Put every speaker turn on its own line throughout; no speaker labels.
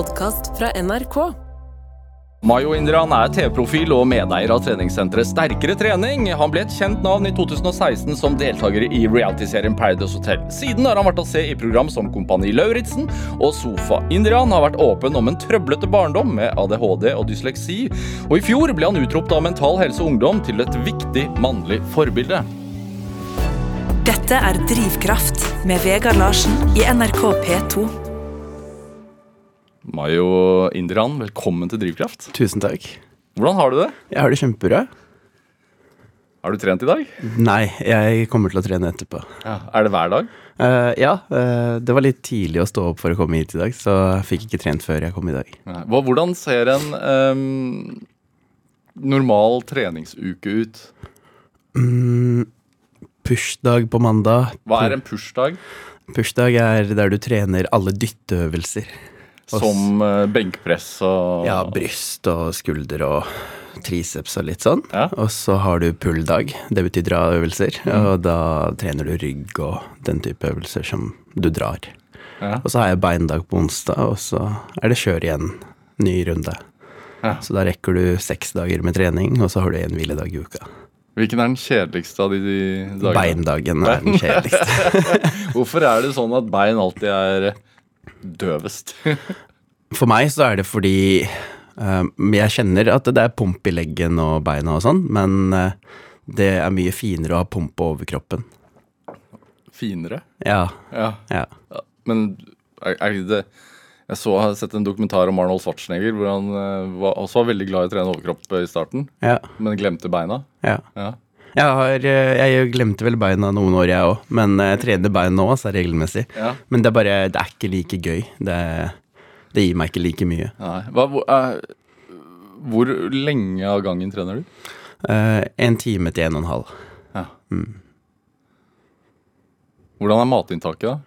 podkast fra NRK.
Mayo Indrian er TV-profil og medeier av treningssenteret Sterkere trening. Han ble et kjent navn i 2016 som deltaker i realityserien Paradise Hotel. Siden har han vært å se i program som Kompani Lauritzen og Sofa. Indrian har vært åpen om en trøblete barndom med ADHD og dysleksi, og i fjor ble han utropt av Mental Helse Ungdom til et viktig mannlig forbilde.
Dette er Drivkraft med Vegard Larsen i NRK P2.
Mayo Indrian, velkommen til Drivkraft.
Tusen takk.
Hvordan har du det?
Jeg har det kjempebra.
Har du trent i dag?
Nei, jeg kommer til å trene etterpå.
Ja. Er det hver dag?
Uh, ja, Uh, det var litt tidlig å stå opp for å komme hit i dag, så jeg fikk ikke trent før jeg kom i dag.
Nei. Hvordan ser en um, normal treningsuke ut?
Mm, pushdag på mandag.
Hva er en pushdag?
Pushdag er der du trener alle dytteøvelser.
Som eh, benkpress og
Ja, bryst og skulder og triceps og litt sånn.
Ja.
Og så har du pull-dag. Det betyr dra-øvelser. Og da trener du rygg og den type øvelser som du drar.
Ja.
Og så har jeg beindag på onsdag, og så er det kjør igjen. Ny runde.
Ja.
Så da rekker du seks dager med trening, og så har du en hviledag i uka.
Hvilken er den kjedeligste av de, de dagene?
Beindagen er den kjedeligste.
Hvorfor er det sånn at bein alltid er døvest?
For meg så er det fordi um, jeg kjenner at det er pump i leggen og beina og sånn, men uh, det er mye finere å ha pump på overkroppen.
Finere?
Ja,
Ja.
ja.
Ja, Men er, er det Jeg så, har sett en dokumentar om Arnold Schwarzenegger hvor han uh, var, også var veldig glad i å trene overkropp i starten,
Ja,
men glemte beina.
ja.
Ja.
Jeg, har, eh, jeg glemte vel beina noen år, jeg òg, men jeg trener bein nå, så regelmessig.
Ja.
Men det er bare Det er ikke like gøy. Det, det gir meg ikke like mye.
Hva, hvor, uh, hvor lenge av gangen trener du?
Uh, en time til en og en halv.
Ja. Hvordan er matinntaket, da?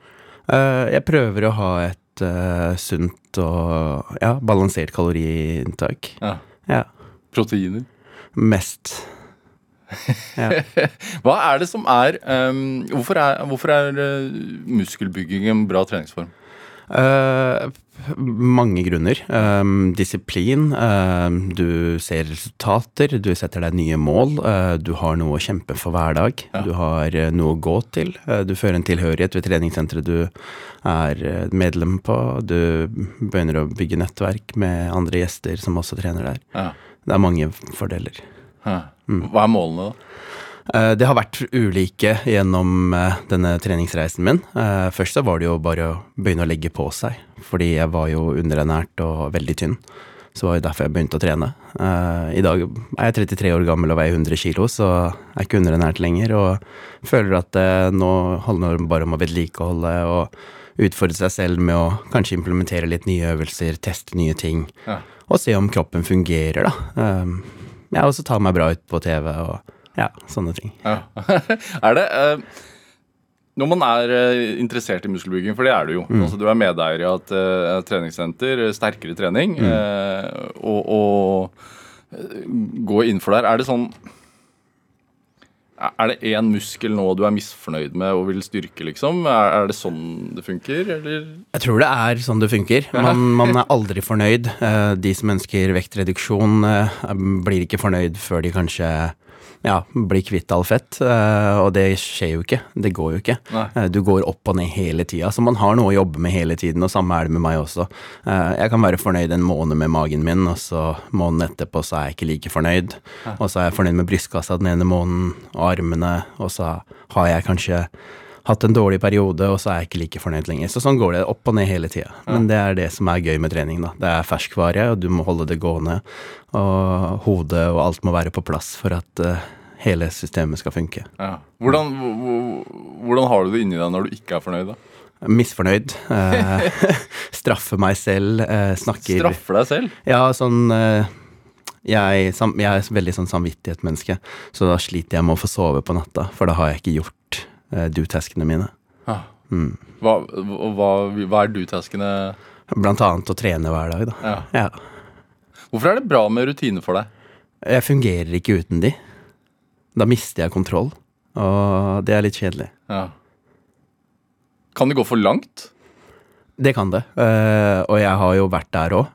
Uh, jeg prøver å ha et eh, sunt og ja, balansert kaloriinntak.
Ja.
Ja.
Proteiner?
Mest. Ja.
Hva er det som er um, Hvorfor er, hvorfor er eh, muskelbygging en bra treningsform?
Uh, mange grunner. Um, disiplin. um, du ser resultater. Du setter deg nye mål. uh, du har noe å kjempe for hver dag.
Ja.
Du har uh, noe å gå til. Du fører en tilhørighet ved treningssenteret du er medlem på. Du begynner å bygge nettverk med andre gjester som også trener der.
Ja.
Det er mange fordeler.
Hæ. Hva er målene, da?
Eh, Det har vært ulike gjennom eh, denne treningsreisen min. Eh, Først så var det jo bare å begynne å legge på seg, fordi jeg var jo underernært og veldig tynn. Så var det derfor jeg begynte å trene. I dag er jeg 33 år gammel og veier 100 kilo, så jeg er ikke underernært lenger. Og føler at nå handler det bare om å vedlikeholde og utfordre seg selv med å kanskje implementere litt nye øvelser, teste nye ting,
Ja.
og se om kroppen fungerer, da. Eh, Ja, og så ta meg bra ut på TV og ja, sånne ting.
Ja. er det uh, Når man er eh, interessert i muskelbygging, for det er du jo altså, Du er medeier i et uh, treningssenter, eh, sterkere trening, eh, og, og eh, gå innenfor der. Er det sånn Er det én muskel nå du er misfornøyd med og vil styrke, liksom? Er, er det sånn det funker, eller?
Jeg tror det er sånn det funker. Man, man er aldri fornøyd. Eh, De som ønsker vektreduksjon, eh, blir ikke fornøyd før de kanskje ja, bli kvitt all fett. Eh, Og det skjer jo ikke. Det går jo ikke.
Nei.
Eh, Du går opp og ned hele tida, så man har noe å jobbe med hele tiden, og samme er det med meg også. Eh, Jeg kan være fornøyd en måned med magen min, og så måneden etterpå så er jeg ikke like fornøyd. Og så er jeg fornøyd med brystkassa den ene måneden, og armene, og så har jeg kanskje hatt en dårlig periode, og så er jeg ikke like fornøyd lenger. Så sånn går det opp og ned hele tida. Men det er det som er gøy med trening, da. Det er ferskvare, og du må holde det gående. Og hodet og alt må være på plass for at uh, hele systemet skal funke.
Ja. Hvordan, hvor- hvor- hvordan har du det inni deg når du ikke er fornøyd, da?
Misfornøyd. Eh, straffer meg selv. Eh, snakker
Straffer deg selv?
Ja, sånn jeg, jeg er veldig sånn samvittighetsmenneske, så da sliter jeg med å få sove på natta, for da har jeg ikke gjort uh, do-taskene mine.
Ja. Hva, hva, hva er du-taskene?
Blant annet å trene hver dag, da.
Ja.
Ja.
Hvorfor er det bra med rutiner for deg?
Jeg fungerer ikke uten de. Da mister jeg kontroll, og det er litt kjedelig.
Ja. Kan det gå for langt?
Det kan det, Uh, og jeg har jo vært der òg.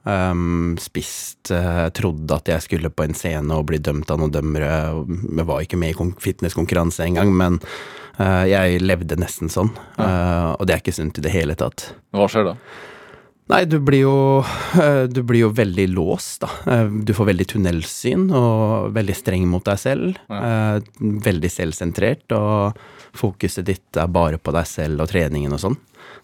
spist uh, Trodde at jeg skulle på en scene og bli dømt av noen dømmere. Jeg var ikke med i kon- fitnesskonkurranse engang, men eh, jeg levde nesten sånn. eh, og det er ikke sunt i det hele tatt.
Hva skjer da?
Nei, du blir jo eh, Du blir jo veldig låst, da. Eh, Du får veldig tunnelsyn og veldig streng mot deg selv. Ja. Veldig selvsentrert, og fokuset ditt er bare på deg selv og treningen og sånn.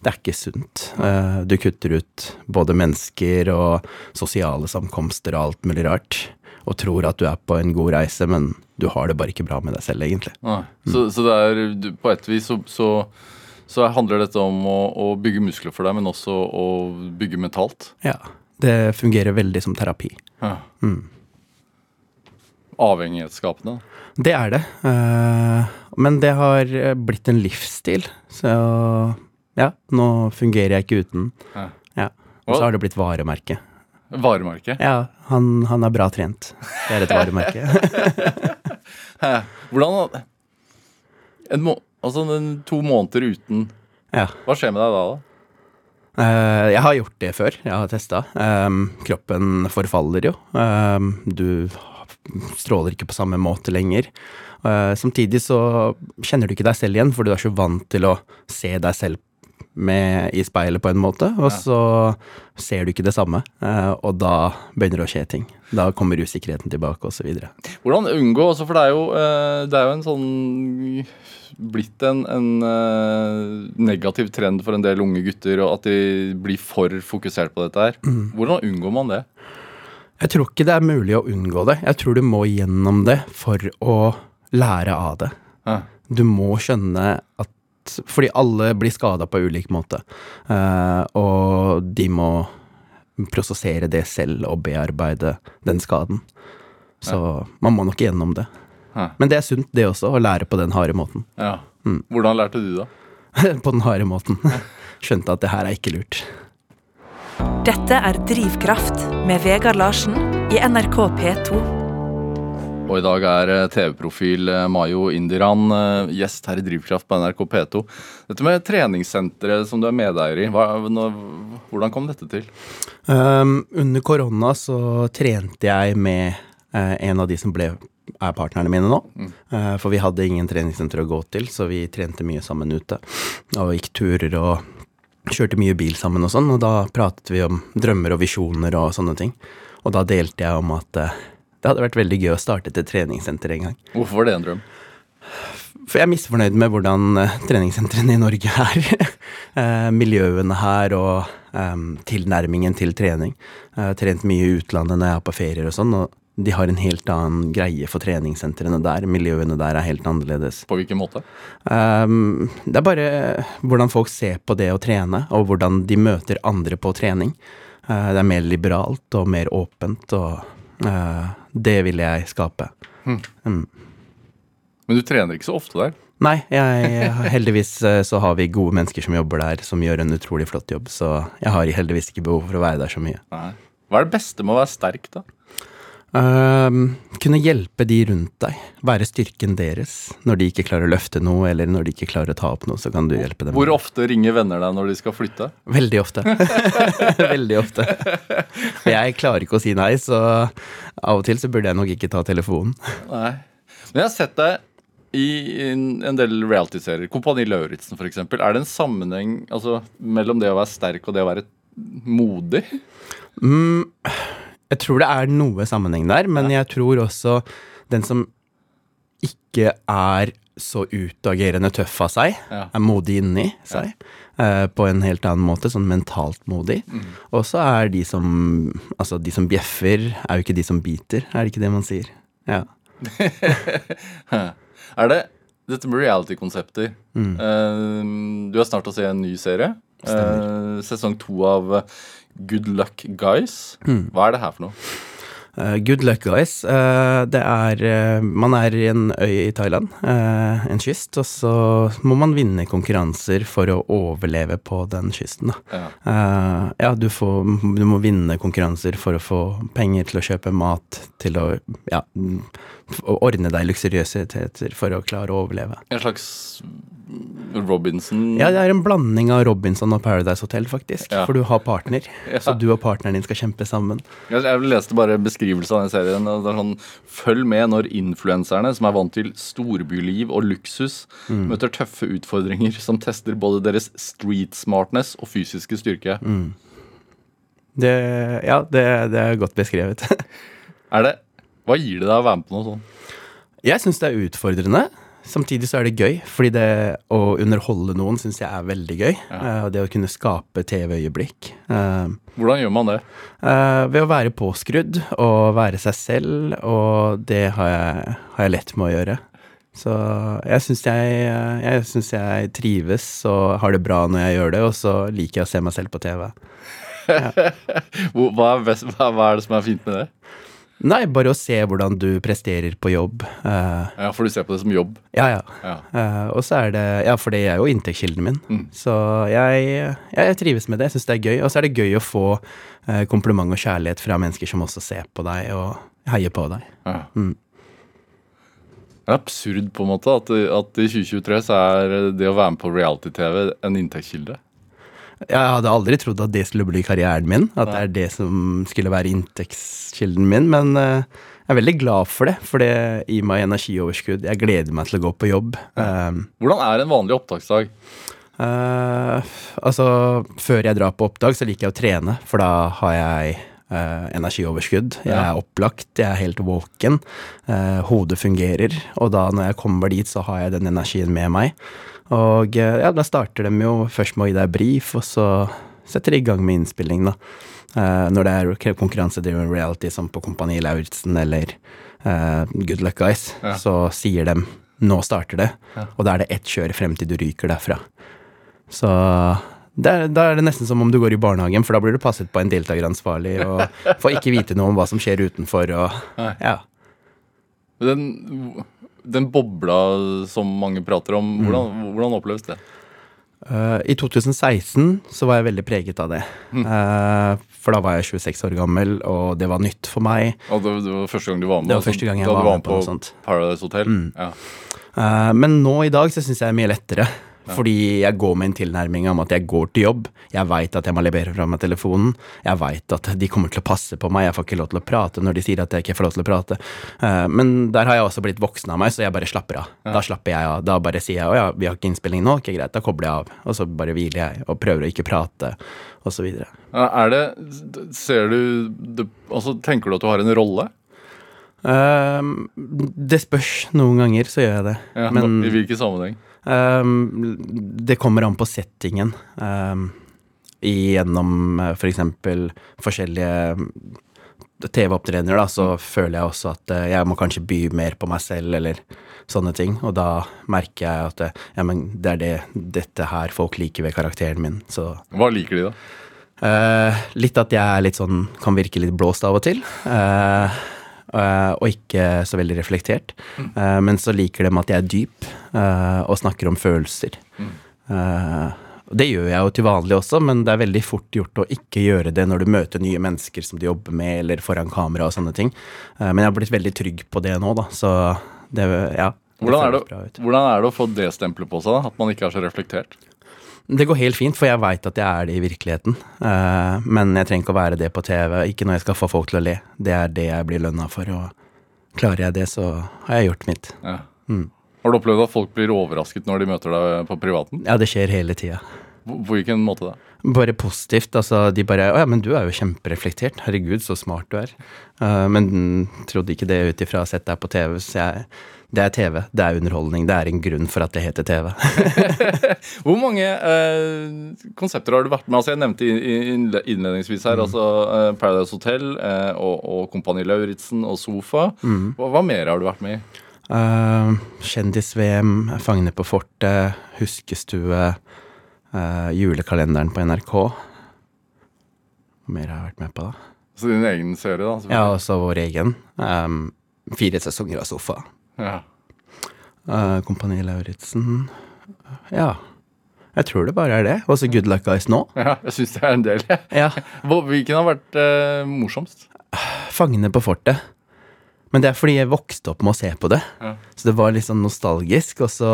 Det er ikke sunt. Eh, Du kutter ut både mennesker og sosiale samkomster og alt mulig rart. Og tror at du er på en god reise, men du har det bare ikke bra med deg selv, egentlig.
Mm. Så, så det er du- På et vis så, så, så handler dette om å, å bygge muskler for deg, men også å bygge mentalt.
Ja. Det fungerer veldig som terapi.
Ja.
Mm.
Avhengighetsskapende.
Det er det. eh, Men det har blitt en livsstil. Så ja, nå fungerer jeg ikke uten.
Ja.
Ja. Og så har det blitt varemerke.
Varemerke.
Ja, han, han er bra trent. Det er et varemerke.
Hvordan en må, Altså en, to måneder uten
ja.
Hva skjer med deg da? da?
Uh, jeg har gjort det før. Jeg har testa. kroppen forfaller jo. Um, du stråler ikke på samme måte lenger. Uh, samtidig så kjenner du ikke deg selv igjen, for du er så vant til å se deg selv med, i speilet på en måte, og så ser du ikke det samme, eh, og da begynner det å skje ting. Da kommer usikkerheten tilbake, videre.
Hvordan unngå også, For det er jo, eh, det er jo en sånn blitt en, en eh, negativ trend for en del unge gutter, og at de blir for fokusert på dette her. Hvordan unngår man det?
Jeg tror ikke det er mulig å unngå det. Jeg tror du må gjennom det for å lære av det.
Ja.
Du må skjønne at Fordi alle blir skada på ulik måte. Eh, og de må prosessere det selv og bearbeide den skaden. Så man må nok gjennom det.
Hæ.
Men det er sunt, det også, å lære på den harde måten.
Ja. Hvordan lærte du det?
på den harde måten. Skjønte at det her er ikke lurt.
Dette er Drivkraft med Vegard Larsen i NRK P2.
Og i dag er eh, TV-profil eh, Mayo Indiran eh, gjest her i Drivkraft på NRK P2. Dette med treningssenteret som du er medeier i, hva, nå, hvordan kom dette til?
Um, under korona så trente jeg med uh, en av de som ble er partnerne mine nå. Eh, for vi hadde ingen treningssenter å gå til, så vi trente mye sammen ute. Og gikk turer og kjørte mye bil sammen og sånn, og da pratet vi om drømmer og visjoner og sånne ting. Og da delte jeg om at eh, det hadde vært veldig gøy å starte et treningssenter en gang.
Hvorfor var det en drøm?
For jeg er misfornøyd med hvordan eh, treningssentrene i Norge er. Eh, miljøene her og um, tilnærmingen til trening. Jeg har trent mye i utlandet når jeg er på ferier og sånn, og de har en helt annen greie for treningssentrene der. Miljøene der er helt annerledes.
På hvilken måte?
Um, det er bare hvordan folk ser på det å trene, og hvordan de møter andre på trening. Uh, det er mer liberalt og mer åpent, og uh, det vil jeg skape.
Men du trener ikke så ofte der.
Nei, jeg, heldigvis uh, så har vi gode mennesker som jobber der, som gjør en utrolig flott jobb, så jeg har heldigvis ikke behov for å være der så mye.
Nei. Hva er det beste med å være sterk, da?
Um, kunne hjelpe de rundt deg, være styrken deres. Når de ikke klarer å løfte noe, eller når de ikke klarer å ta opp noe, så kan du hjelpe dem.
Hvor ofte ringer venner deg når de skal flytte?
Veldig ofte. Veldig ofte. Jeg klarer ikke å si nei, så av og til så burde jeg nok ikke ta telefonen.
Nei. Men jeg har sett deg i en en del reality-serier. Kompani Lauritzen, f.eks. Er det en sammenheng altså, mellom det å være sterk og det å være modig?
Mm, jeg tror det er noe sammenheng der, men jeg tror også den som ikke er så utagerende tøff av seg,
Ja.
er modig inni seg. eh, på en helt annen måte, sånn mentalt modig. Og så er de som Altså, de som bjeffer, er jo ikke de som biter, er det ikke det man sier? Ja.
Er det dette med reality-konsepter? Eh, du er snart å se en ny serie. Uh, sesong to av Good Luck Guys. Hva er det her for noe?
Uh, good luck, guys. Uh, det er uh, Man er i en øy i Thailand, en kyst, og så må man vinne konkurranser for å overleve på den kysten, da.
Ja.
Ja, du, får, du må vinne konkurranser for å få penger til å kjøpe mat, til å ja, mm, ordne deg luksuriøsiteter for å klare å overleve.
En slags Robinson
Ja, det er en blanding av Robinson og Paradise Hotel, faktisk.
Ja.
For du har partner.
Ja.
Så du og partneren din skal kjempe sammen.
Jeg, leste bare beskrivelsen av den serien. og det er sånn, Følg med når influenserne, som er vant til storbyliv og luksus,
Mm.
møter tøffe utfordringer som tester både deres street smartness og fysiske styrke.
Mm. Det, ja, det, det er godt beskrevet.
Er det, Hva gir det deg å være med på noe sånt?
Jeg syns det er utfordrende. Samtidig så er det gøy, fordi det å underholde noen syns jeg er veldig gøy. Ja. og det å kunne skape TV-øyeblikk. Eh,
Hvordan gjør man det?
eh, ved å være påskrudd og være seg selv, og det har jeg, har jeg lett med å gjøre. Så jeg syns jeg, eh, jeg, synes jeg trives og har det bra når jeg gjør det, og så liker jeg å se meg selv på TV.
Ja. Hva er, best, hva er det som er fint med det?
Nei, bare å se hvordan du presterer på jobb. Uh,
Ja, For du ser på det som jobb?
ja, ja.
Ja.
Uh, og så er det Ja, for det er jo inntektskilden min.
Mm.
Så jeg, jeg trives med det. Jeg syns det er gøy. Og så er det gøy å få uh, kompliment og kjærlighet fra mennesker som også ser på deg og heier på deg.
Ja.
Mm.
Det er absurd på en måte at, at i 2023 så er det å være med på reality-TV en inntektskilde.
Jeg hadde aldri trodd at det skulle bli karrieren min, at det er det som skulle være inntektskilden min, men eh, jeg er veldig glad for det, for det gir meg energioverskudd. Jeg gleder meg til å gå på jobb. Eh,
Hvordan er en vanlig opptaksdag?
Uh, altså, før jeg drar på oppdag, så liker jeg å trene, for da har jeg uh, energioverskudd. Jeg er opplagt, jeg er helt våken. Uh, hodet fungerer, og da når jeg kommer dit, så har jeg den energien med meg. Og eh, ja, da starter de jo først med å gi deg brief, og så setter de i gang med innspilling, da. Eh, når det er konkurransedriven reality som på Kompani Lauritzen eller eh, Good Luck Guys,
Ja.
så sier de 'nå starter det',
Ja.
og da er det ett kjør frem til du ryker derfra. Så da er det nesten som om du går i barnehagen, for da blir du passet på en deltakeransvarlig og får ikke vite noe om hva som skjer utenfor og ja.
Den, den bobla som mange prater om, hvordan, hvordan oppleves det?
Uh, I 2016 så var jeg veldig preget av det. Uh, for da var jeg 26 år gammel, og det var nytt for meg.
Og det, det var første gang du var med?
Det var første gang jeg
du
var med på på.
Paradise Hotel? Ja.
Uh, men nå i dag så syns jeg det er mye lettere. Fordi jeg går med en tilnærming om at jeg går til jobb. Jeg veit at jeg må levere fra meg telefonen. Jeg veit at de kommer til å passe på meg. Jeg får ikke lov til å prate når de sier at jeg ikke får lov til å prate. Eh, men der har jeg også blitt voksen av meg, så jeg bare slapper av. Da slapper jeg av. Da bare sier jeg å ja, vi har ikke innspilling nå, ok greit, da kobler jeg av. Og så bare hviler jeg og prøver å ikke prate, videre.
Er det Ser du det, Altså, tenker du at du har en rolle?
Uh, det spørs. Noen ganger så gjør jeg det.
Ja,
men
I hvilken sammenheng?
Um, det kommer an på settingen. Um, gjennom uh, f.eks. For forskjellige um, TV-opptredener, da, så føler jeg også at uh, jeg må kanskje by mer på meg selv, eller sånne ting. Og da merker jeg at ja, men det er det, dette her folk liker ved karakteren min. Så
Hva liker de, da?
uh, litt at jeg er litt sånn Kan virke litt blåst av og til. Uh, og ikke så veldig reflektert. Mm. men så liker de at jeg er dyp uh, og snakker om følelser. Mm. det gjør jeg jo til vanlig også, men det er veldig fort gjort å ikke gjøre det når du møter nye mennesker som du jobber med, eller foran kamera og sånne ting. Men jeg har blitt veldig trygg på det nå, da, så det, ja. det
Hvordan er det, hvordan er det å få det stempelet på seg? da? At man ikke er så reflektert?
Det går helt fint, for jeg veit at jeg er det i virkeligheten. Uh, men jeg trenger ikke å være det på TV. Ikke når jeg skal få folk til å le. Det er det jeg blir lønna for, og klarer jeg det, så har jeg gjort mitt.
Ja.
Mm.
Har du opplevd at folk blir overrasket når de møter deg på privaten?
Ja, det skjer hele tida.
På på hvilken måte da?
Bare positivt. Altså, de bare 'Å ja, men du er jo kjempereflektert. Herregud, så smart du er'. Uh, men trodde ikke det ut ifra å ha sett deg på TV. Så jeg Det er TV. Det er underholdning. Det er en grunn for at det heter TV.
Hvor mange eh, konsepter har du vært med? Altså Jeg nevnte innledningsvis her altså eh, Paradise Hotel eh, og, og Kompani Lauritzen og Sofa. Hva, hva mer har du vært med i?
Uh, Kjendis-VM, Fangene på fortet, Huskestue, uh, julekalenderen på NRK. Hva mer har jeg vært med på, da?
Så din egen serie, da?
Ja, også vår egen. Um, fire sesonger av Sofa.
Ja.
Uh, Kompani Lauritzen. Ja. Jeg tror det bare er det. Og så Good Luck Guys nå.
ja jeg syns det er en del.
Ja.
Hvilken har vært uh, morsomst?
Fangene på fortet. Men det er fordi jeg vokste opp med å se på det.
Ja.
Så det var litt sånn nostalgisk. Og så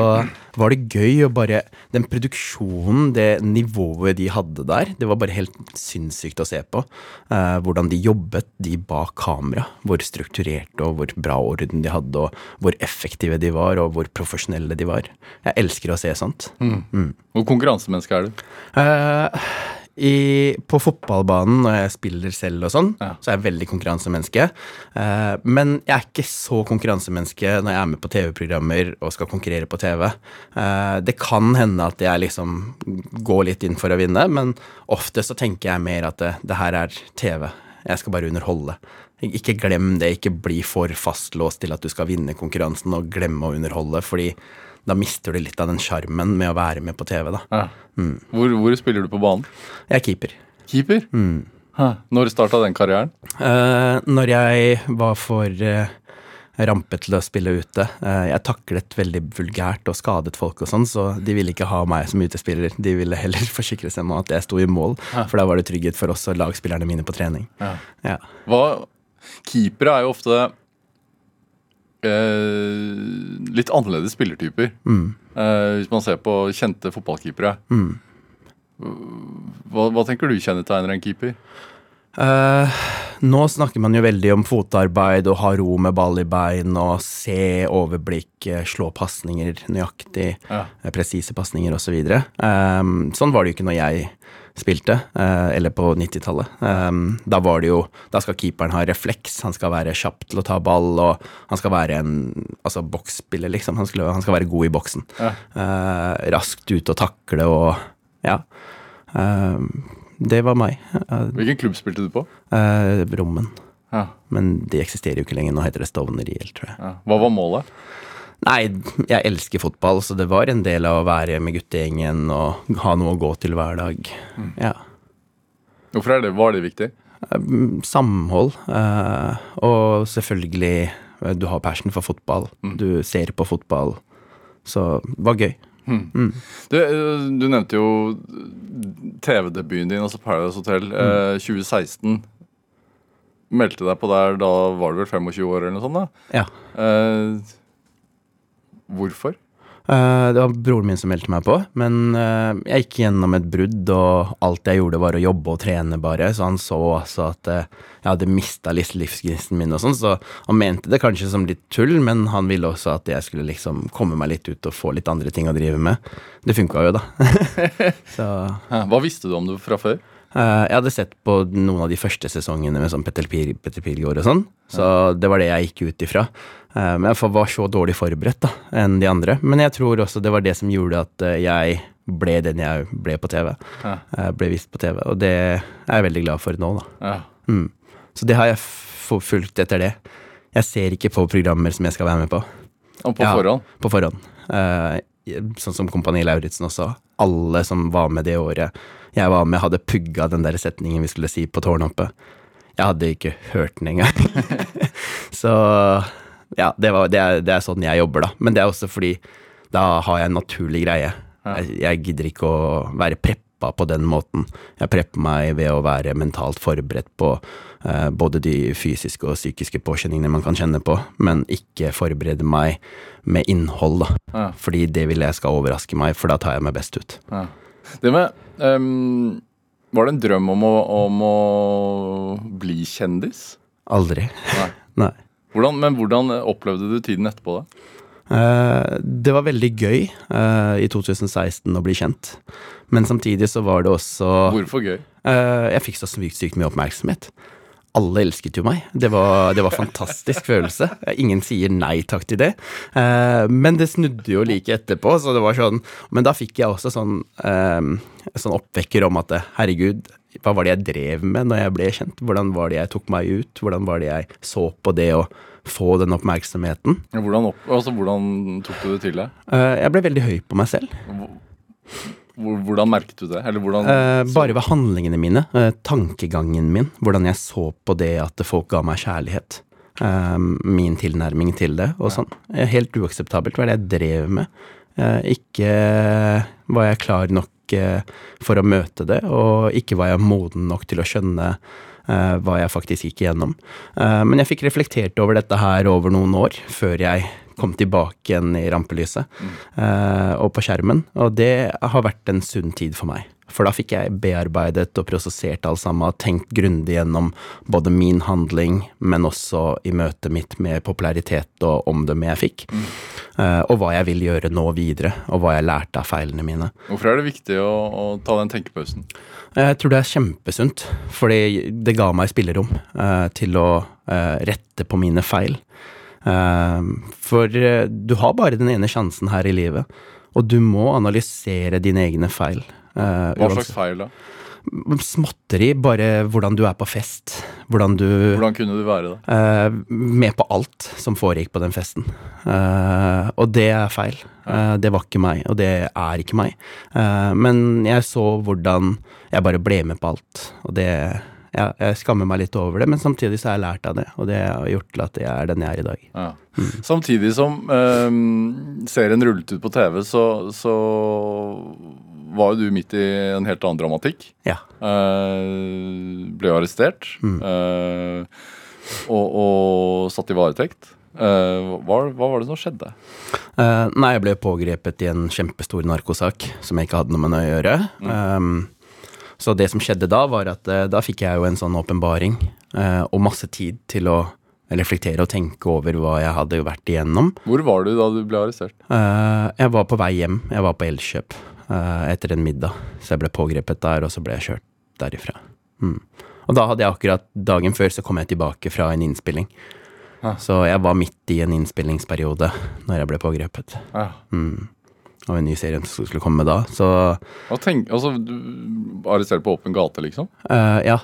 var det gøy å bare Den produksjonen, det nivået de hadde der, det var bare helt sinnssykt å se på. Eh, hvordan de jobbet, de bak kamera. Hvor strukturerte og hvor bra orden de hadde, og hvor effektive de var, og hvor profesjonelle de var. Jeg elsker å se sånt.
Hvor konkurransemenneske er du?
Eh, i, på fotballbanen når jeg spiller selv og sånn,
Ja.
så er jeg veldig konkurransemenneske. Uh, men jeg er ikke så konkurransemenneske når jeg er med på TV-programmer og skal konkurrere på TV. Uh, det kan hende at jeg liksom går litt inn for å vinne, men ofte så tenker jeg mer at det, det her er TV. Jeg skal bare underholde. Ikke glem det, ikke bli for fastlåst til at du skal vinne konkurransen og glemme å underholde, fordi da mister du litt av den sjarmen med å være med på TV, da.
Ja. Hvor, hvor spiller du på banen?
Jeg er keeper.
Keeper? Hæ. Når starta den karrieren?
Uh, når jeg var for uh, rampet til å spille ute Uh, Jeg taklet veldig vulgært og skadet folk og sånn, så de ville ikke ha meg som utespiller. De ville heller forsikre seg om at jeg sto i mål, for da var det trygghet for oss og lagspillerne mine på trening.
Ja.
Ja.
Hva, keepere er jo ofte eh, litt annerledes spillertyper. Eh, hvis man ser på kjente fotballkeepere. Hva, hva tenker du kjennetegner en keeper?
Eh, nå snakker man jo veldig om fotarbeid og ha ro med ball i bein og se overblikk, eh, slå pasninger nøyaktig,
Ja.
eh, presise pasninger osv. Så eh, sånn var det jo ikke når jeg spilte, eh, eller på 90-tallet. Um, da var det jo Da skal keeperen ha refleks, han skal være kjapp til å ta ball, og han skal være en altså boksspiller, liksom. Han skal, han skal være god i boksen.
Ja.
Eh, raskt ut og takle og Ja. Um, det var meg. Uh,
Hvilken klubb spilte du på?
Eh, Rommen.
Ja.
Men de eksisterer jo ikke lenger. Nå heter det Stovner IL, tror jeg.
Ja. Hva var målet?
Nei, jeg elsker fotball, så det var en del av å være med guttegjengen og ha noe å gå til hver dag. Ja.
Hvorfor er det, var det viktig?
Eh, Samhold. eh, og selvfølgelig, eh, du har passion for fotball. Du ser på fotball. Så det var gøy.
Du, eh, du nevnte jo TV-debuten din, altså Paradise Hotel, eh, 2016. Meldte deg på der, da var du vel 25 år eller noe sånt? da?
Ja.
Eh, hvorfor?
Eh, det var broren min som meldte meg på, men eh, jeg gikk gjennom et brudd, og alt jeg gjorde var å jobbe og trene bare, så han så altså at eh, jeg hadde mista litt livsgnisten min og sånn, så han mente det kanskje som litt tull, men han ville også at jeg skulle liksom komme meg litt ut og få litt andre ting å drive med. Det funka jo, da. så
Hva visste du om det fra før?
Jeg hadde sett på noen av de første sesongene med sånn Petter, Pil Petter Pilgaard og sånn, så det var det jeg gikk ut ifra. Eh, men jeg var så dårlig forberedt da, enn de andre. Men jeg tror også det var det som gjorde at eh, jeg ble den jeg ble på TV.
Ja.
Eh, ble vist på TV, og det er jeg veldig glad for nå, da.
Ja.
Mm. Så det har jeg fulgt etter det. Jeg ser ikke på programmer som jeg skal være med på.
Og på
Ja,
forhånd?
På forhånd. Sånn som Kompani Lauritzen også. Alle som var med det året jeg var med, hadde pugga den der setningen vi skulle si på tårnet oppe. Jeg hadde ikke hørt den engang. Så ja, det, var, det, er, det er sånn jeg jobber, da. Men det er også fordi da har jeg en naturlig greie.
Ja.
Jeg, jeg gidder ikke å være preppa på den måten. Jeg prepper meg ved å være mentalt forberedt på eh, både de fysiske og psykiske påkjenningene man kan kjenne på, men ikke forberede meg med innhold, da.
Ja.
Fordi det vil jeg skal overraske meg, for da tar jeg meg best ut.
Ja. Det med um, Var det en drøm om å, om å bli kjendis?
Aldri.
Nei.
Nei.
Hvordan, men hvordan opplevde du tiden etterpå, da?
Eh, det var veldig gøy eh, i 2016 å bli kjent, men samtidig så var det også
Hvorfor gøy?
Eh, jeg fikk så sykt, sykt mye oppmerksomhet. Alle elsket jo meg. Det var, det var fantastisk følelse. Ingen sier nei takk til det. Eh, men det snudde jo like etterpå, så det var sånn Men da fikk jeg også sånn, eh, sånn oppvekker om at herregud, hva var det jeg drev med når jeg ble kjent? Hvordan var det jeg tok meg ut? Hvordan var det jeg så på det å få den oppmerksomheten?
Hvordan, opp, altså, hvordan tok du det til deg?
Eh, jeg ble veldig høy på meg selv.
Hvor- Hvordan merket du det? Eller hvordan
Eh, bare ved handlingene mine, eh, tankegangen min, hvordan jeg så på det at folk ga meg kjærlighet. Eh, min tilnærming til det og sånn. Eh, Helt uakseptabelt hva det jeg drev med. Eh, ikke var jeg klar nok for å møte det, og ikke var jeg moden nok til å skjønne eh, hva jeg faktisk gikk igjennom. Eh, men jeg fikk reflektert over dette her over noen år, før jeg kom tilbake igjen i rampelyset eh, og på skjermen. Og det har vært en sunn tid for meg. For da fikk jeg bearbeidet og prosessert alt sammen, tenkt grundig gjennom både min handling, men også i møtet mitt med popularitet og omdømmet jeg fikk. Eh, og hva jeg vil gjøre nå videre, og hva jeg lærte av feilene mine.
Hvorfor er det viktig å, å ta den tenkepausen?
Jeg tror det er kjempesunt, fordi det ga meg spillerom uh, til å uh, rette på mine feil. Eh, for eh, du har bare den ene sjansen her i livet, og du må analysere dine egne feil. Eh,
Hva slags feil da?
Småtteri, bare hvordan du er på fest. Hvordan du
Hvordan kunne du være det?
eh, Med på alt som foregikk på den festen. Og det er feil. Det var ikke meg, og det er ikke meg. Men jeg så hvordan jeg bare ble med på alt, og det ja, Jeg skammer meg litt over det, men samtidig så har jeg lært av det, og det har gjort til at jeg er den jeg er i dag.
Ja. Samtidig som eh, serien rullet ut på TV, så, så var jo du midt i en helt annen dramatikk.
Ja.
Eh, ble arrestert. eh, og, og satt i varetekt. Uh, hva, hva var det som skjedde?
Uh, nei, jeg ble pågrepet i en kjempestor narkosak som jeg ikke hadde noe med å gjøre. Um, så det som skjedde da, var at eh, da fikk jeg jo en sånn åpenbaring eh, og masse tid til å reflektere og tenke over hva jeg hadde vært igjennom.
Hvor var du da du ble arrestert?
Eh, jeg var på vei hjem. Jeg var på Elkjøp eh, etter en middag, så jeg ble pågrepet der, og så ble jeg kjørt derifra. Mm. Og da hadde jeg akkurat dagen før så kom jeg tilbake fra en innspilling.
Ah.
Så jeg var midt i en innspillingsperiode når jeg ble pågrepet.
Ja.
Mm. Og en ny serie som skulle komme da. Så
Og tenk, altså, du arrestert på åpen gate, liksom?
Uh, ja.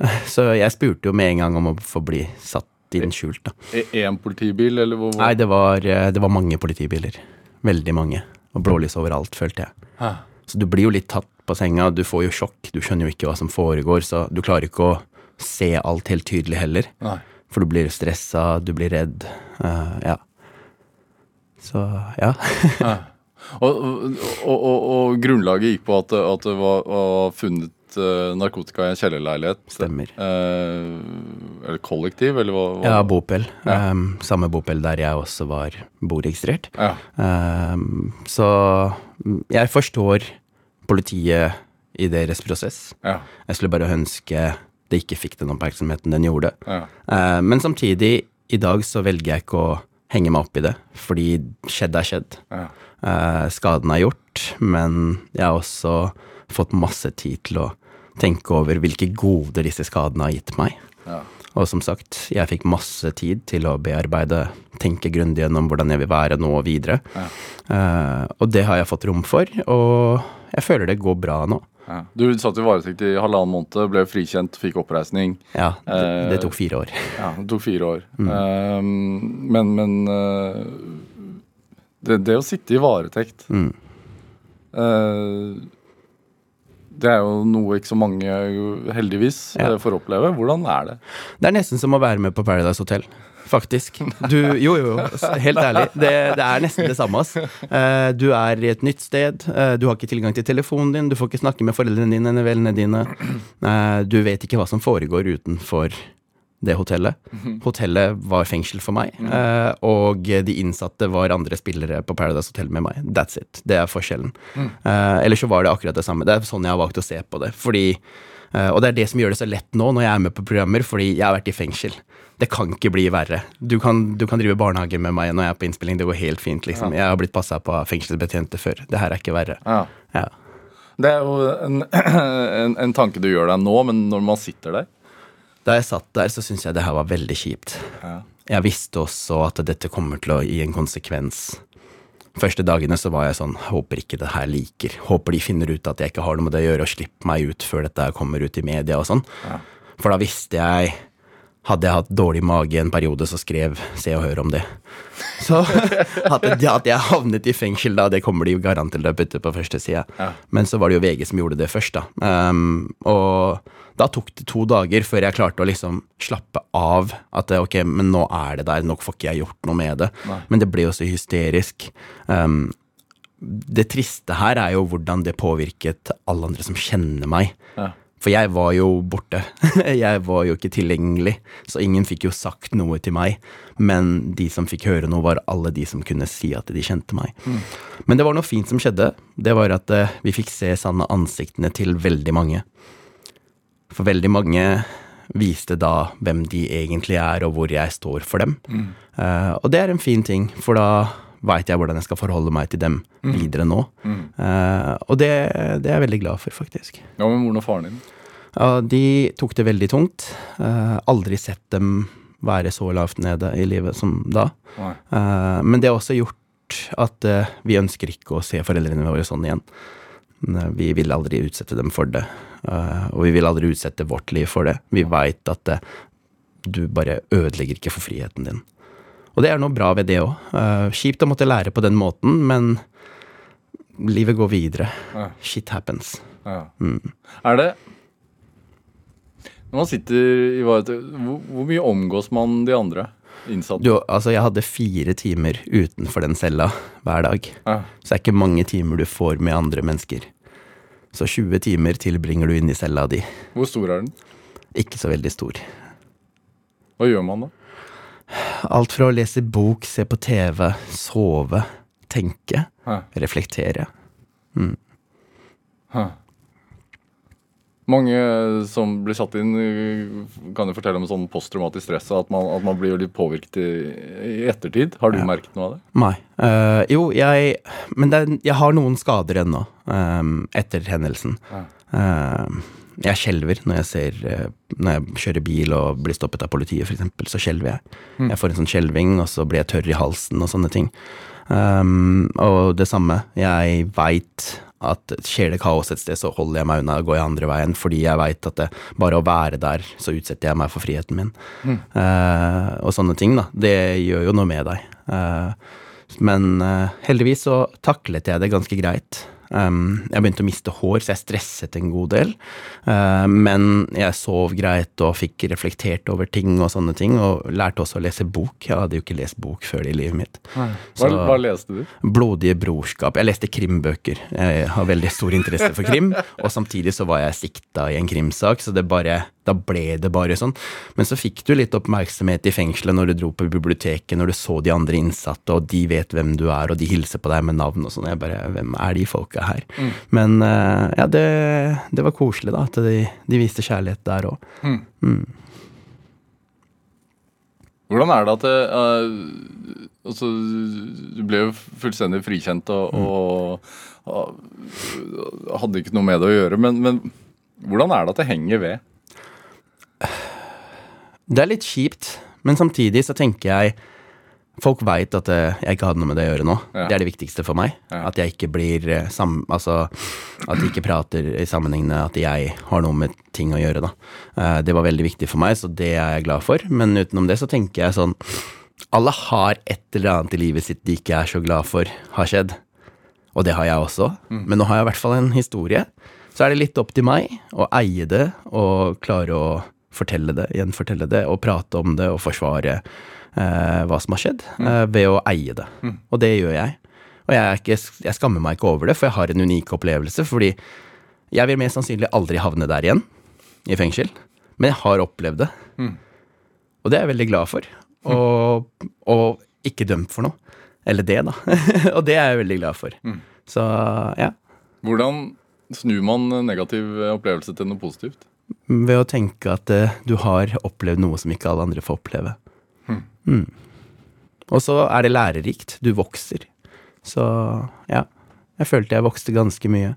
Så jeg spurte jo med en gang om å få bli satt inn skjult, da.
Én politibil, eller hvor? hvor?
Nei, det var, eh, det var mange politibiler. Veldig mange. Og blålys overalt, følte jeg.
Hæ.
Så du blir jo litt tatt på senga, du får jo sjokk, du skjønner jo ikke hva som foregår, så du klarer ikke å se alt helt tydelig heller.
Nei.
For du blir stressa, du blir redd. Uh, ja. Så ja.
Og, og, og, og grunnlaget gikk på at, at det var, var funnet eh, narkotika i en kjellerleilighet?
Stemmer.
Eh, eller kollektiv, eller hva? hva?
Ja, bopel.
Ja.
Um, samme bopel der jeg også var boregistrert.
Ja.
Um, så mm, jeg forstår politiet i deres prosess.
Ja.
Jeg skulle bare ønske det ikke fikk den oppmerksomheten den gjorde.
ja.
Eh, men samtidig, i dag så velger jeg ikke å henge meg opp i det, fordi skjedd er skjedd.
ja.
Eh, skaden er gjort, men jeg har også fått masse tid til å tenke over hvilke goder disse skadene har gitt meg.
ja.
Og som sagt, jeg fikk masse tid til å bearbeide, tenke grundig gjennom hvordan jeg vil være nå og videre.
Ja.
Uh, og det har jeg fått rom for, og jeg føler det går bra nå.
ja. Du satt i varetekt i halvannen måned, ble frikjent, fikk oppreisning.
Ja, det,
Eh,
det tok fire år.
Ja, det tok fire år. Eh, men men eh, det, det å sitte i varetekt
Mm.
eh, Det er jo noe ikke så mange, heldigvis,
Ja.
eh, får oppleve. Hvordan er det?
Det er nesten som å være med på Paradise Hotel. Faktisk. Du, jo, jo, jo, helt ærlig. Det, det er nesten det samme. ass. Eh, Du er i et nytt sted. eh, Du har ikke tilgang til telefonen din. Du får ikke snakke med foreldrene dine eller vennene dine. Du vet ikke hva som foregår utenfor det hotellet. Hotellet var fengsel for meg, eh, og de innsatte var andre spillere på Paradise Hotel med meg. That's it. Det er forskjellen. Eh, Ellers så var det akkurat det samme. Det er sånn jeg har valgt å se på det. Fordi Eh, og det er det som gjør det så lett nå når jeg er med på programmer, fordi jeg har vært i fengsel. Det kan ikke bli verre. Du kan, du kan drive barnehage med meg når jeg er på innspilling, det går helt fint, liksom. Jeg har blitt passa på av fengselsbetjente før. Det her er ikke verre.
Ja.
Ja.
Det er jo en, en, en tanke du gjør deg nå, men når man sitter der
Da jeg satt der, så syntes jeg det her var veldig kjipt.
Ja.
Jeg visste også at dette kommer til å gi en konsekvens. Første dagene så var jeg sånn, håper ikke det her liker. Håper de finner ut at jeg ikke har noe med det å gjøre, og slipper meg ut før dette kommer ut i media og sånn. For da visste jeg Hadde jeg hatt dårlig mage en periode, så skrev Se og Hør om det. Så at, at jeg havnet i fengsel da, det kommer de jo garant til å putte på første sida.
Ja.
Men så var det jo VG som gjorde det først, da. Um, og da tok det to dager før jeg klarte å liksom slappe av. At ok, men nå er det der, nå får ikke jeg gjort noe med det.
Nei.
Men det ble jo så hysterisk. Um, det triste her er jo hvordan det påvirket alle andre som kjenner meg,
Ja.
For jeg var jo borte. jeg var jo ikke tilgjengelig, så ingen fikk jo sagt noe til meg. Men de som fikk høre noe, var alle de som kunne si at de kjente meg. Men det var noe fint som skjedde. Det var at eh, vi fikk se sanne ansiktene til veldig mange. For veldig mange viste da hvem de egentlig er, og hvor jeg står for dem. Eh, og det er en fin ting, for da veit jeg hvordan jeg skal forholde meg til dem videre nå. Eh, og det, det er jeg veldig glad for, faktisk.
Ja, men moren og faren din?
Uh, de tok det veldig tungt. Uh, aldri sett dem være så lavt nede i livet som da. Eh, men det har også gjort at vi ønsker ikke å se foreldrene våre sånn igjen. Vi vil aldri utsette dem for det, og vi vil aldri utsette vårt liv for det. Vi veit at du bare ødelegger ikke for friheten din. Og det er noe bra ved det òg. Kjipt å måtte lære på den måten, men livet går videre.
Ja.
Shit happens.
Ja. Er det Når man sitter i varetekt, hvor, hvor mye omgås man de andre innsatte?
Du, altså, jeg hadde fire timer utenfor den cella hver dag.
Ja.
Så det er ikke mange timer du får med andre mennesker. Så 20 timer tilbringer du inn i cella di.
Hvor stor er den?
Ikke så veldig stor.
Hva gjør man da?
Alt fra å lese bok, se på TV, sove, tenke,
Hæ.
reflektere.
Hæ. Mange som blir satt inn, eh, kan jo fortelle om sånn posttraumatisk stress, at man, at man blir jo litt påvirket i, i ettertid. Har du merket noe av det?
Nei. Uh, jo, jeg Men det, jeg har noen skader ennå, Um, etter hendelsen.
Ja.
Eh, jeg skjelver når jeg ser eh, Når jeg kjører bil og blir stoppet av politiet, f.eks., så skjelver jeg. Jeg får en sånn skjelving, og så blir jeg tørr i halsen og sånne ting. Um, og det samme. Jeg veit at skjer det kaos et sted, så holder jeg meg unna og går jeg andre veien, fordi jeg veit at det, bare å være der, så utsetter jeg meg for friheten min. Eh, og sånne ting, da. Det gjør jo noe med deg. Uh, men uh, heldigvis så taklet jeg det ganske greit. Jeg begynte å miste hår, så jeg stresset en god del. Men jeg sov greit og fikk reflektert over ting og sånne ting, og lærte også å lese bok. Jeg hadde jo ikke lest bok før i livet mitt.
Hva,
Så-
hva leste du?
Blodige brorskap. Jeg leste krimbøker. Jeg har veldig stor interesse for krim, og samtidig så var jeg sikta i en krimsak, så det bare da ble det bare sånn. Men så fikk du litt oppmerksomhet i fengselet når du dro på biblioteket, når du så de andre innsatte, og de vet hvem du er, og de hilser på deg med navn og sånn. Jeg bare Hvem er de folka her? Men eh, ja, det, det var koselig, da, at de, de viste kjærlighet der òg.
Hvordan er det at det, uh, altså, Du ble jo fullstendig frikjent og, og, og hadde ikke noe med det å gjøre, men, men hvordan er det at det henger ved?
Det er litt kjipt, men samtidig så tenker jeg Folk veit at eh, jeg ikke hadde noe med det å gjøre nå.
Ja.
Det er det viktigste for meg.
Ja.
At jeg ikke blir eh, sam... Altså at de ikke prater i sammenhengene at jeg har noe med ting å gjøre, da. Eh, Det var veldig viktig for meg, så det er jeg glad for. Men utenom det så tenker jeg sånn Alle har et eller annet i livet sitt de ikke er så glad for har skjedd. Og det har jeg også. Men nå har jeg i hvert fall en historie. Så er det litt opp til meg å eie det og klare å fortelle det, gjenfortelle det, og prate om det og forsvare eh, hva som har skjedd, eh, ved å eie det. Og det gjør jeg. Og jeg, er ikke, jeg skammer meg ikke over det, for jeg har en unik opplevelse. Fordi jeg vil mest sannsynlig aldri havne der igjen, i fengsel. Men jeg har opplevd det. Og det er jeg veldig glad for. Og, og ikke dømt for noe. Eller det, da. og det er jeg veldig glad for. Så ja.
Hvordan snur man negativ opplevelse til noe positivt?
Ved å tenke at uh, du har opplevd noe som ikke alle andre får oppleve. Mm. Og så er det lærerikt. Du vokser. Så ja. Jeg følte jeg vokste ganske mye.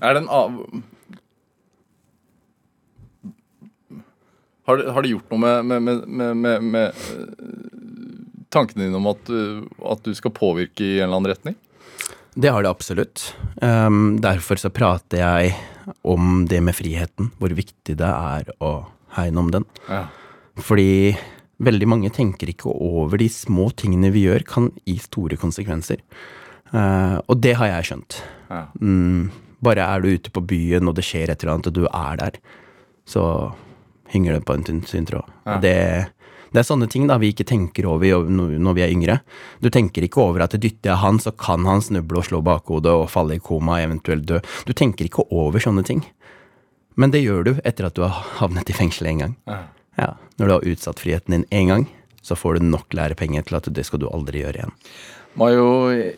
Er det en av... Har det, har det gjort noe med, med, med, med, med, med eh, tankene dine om at du, at du skal påvirke i en eller annen retning?
Det har det absolutt. Um, derfor så prater jeg om det med friheten. Hvor viktig det er å hegne om den.
Ja.
Fordi veldig mange tenker ikke over de små tingene vi gjør, kan gi store konsekvenser. Uh, og det har jeg skjønt.
Ja.
Mm, bare er du ute på byen, og det skjer et eller annet, og du er der, så henger det på en tynn tynn tråd.
Ja.
Det, det er sånne ting da vi ikke tenker over når vi er yngre. Du tenker ikke over at dytter jeg han, så kan han snuble og slå bakhodet og falle i koma, eventuelt dø. Du tenker ikke over sånne ting. Men det gjør du etter at du har havnet i fengsel en gang.
Ja.
Når du har utsatt friheten din én gang, så får du nok lærepenger til at det skal du aldri gjøre igjen.
Mayo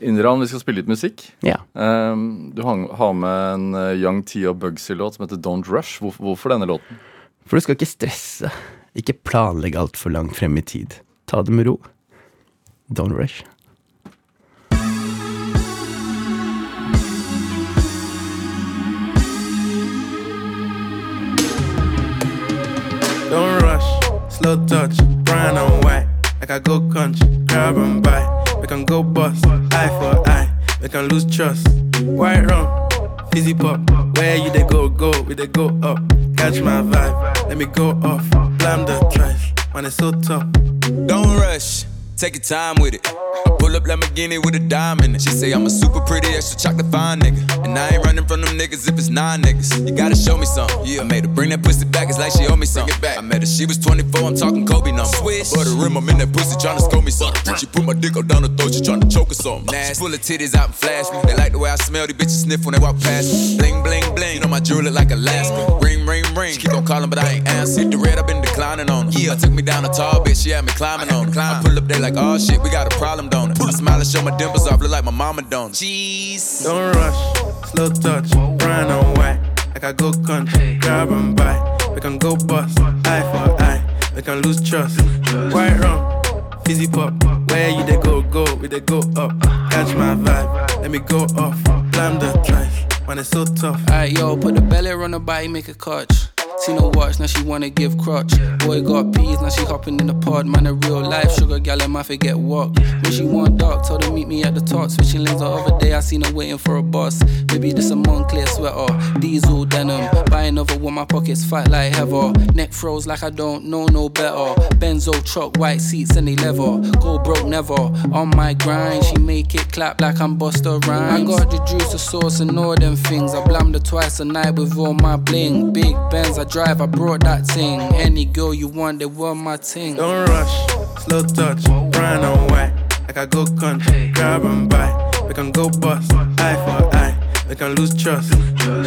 Indran, vi skal spille litt musikk.
Ja.
Um, du har med en uh, Young Tia og Bugsy-låt som heter Don't Rush. Hvor, hvorfor denne låten?
For du skal ikke stresse. Ikke planlegge altfor langt frem i tid. Ta det med ro. Don't rush.
Don't rush, slow touch, brown and white. Like I go country, grab and buy. We can go bust, eye for eye. We can lose trust. White rum, fizzy pop. Where you they go, go, we they go up. Catch my vibe, let me go off. Blam the trash, man, it's so tough.
Don't rush, take your time with it. Pull up Lamborghini with a diamond. She say I'm a super pretty, extra chocolate fine nigga. And I ain't running from them niggas if it's nine niggas. You gotta show me something. Yeah, I made her bring that pussy back, it's like she owe me something. Back. I met her, she was 24, I'm talking Kobe number. Swish. But the rim, I'm in that pussy trying to score me something. She put my dick up down the throat, she trying to choke or something. Nasty. She pull her titties out and flash me. They like the way I smell, these bitches sniff when they walk past me. Bling, bling, bling. You know my jewelry like Alaska. Ring, ring, ring. She keep on calling, but I ain't answer. Hit the red, I've been declining on her. Yeah, took me down a tall bitch, she had me climbing on her. I pull up there like, oh shit, we got a problem, don't it? I smile and show my dimples off, look like my mama don't. Jeez.
Don't rush, slow touch, brown and white. Like I go country, grab and buy. We can go bust, eye for eye. We can lose trust. White rum, fizzy pop. Where you they go, go, we they go up. Catch my vibe, let me go off. Blam the trash, man, it's so tough.
Alright, yo, put the belly on the body, make a catch. See her watch, now she wanna give crutch. Boy got peas, now she hopping in the pod. Man, a real life sugar gal, and my forget what. When she want dark, told her meet me at the top. Switching lanes the other day, I seen her waiting for a bus. Baby, this a Moncler sweater, diesel denim. Buy another one, my pockets fight like heather. Neck froze like I don't know no better. Benzo truck, white seats, and they leather. Go broke never. On my grind, she make it clap like I'm Buster Rhymes. I got the juice, the sauce, and all them things. I blammed her twice a night with all my bling. Big Benz, I drive, I brought that thing. Any girl you want, they want my ting.
Don't rush, slow touch, brown and white. Like I go country, grab and buy. We can go bust, eye for eye. We can lose trust.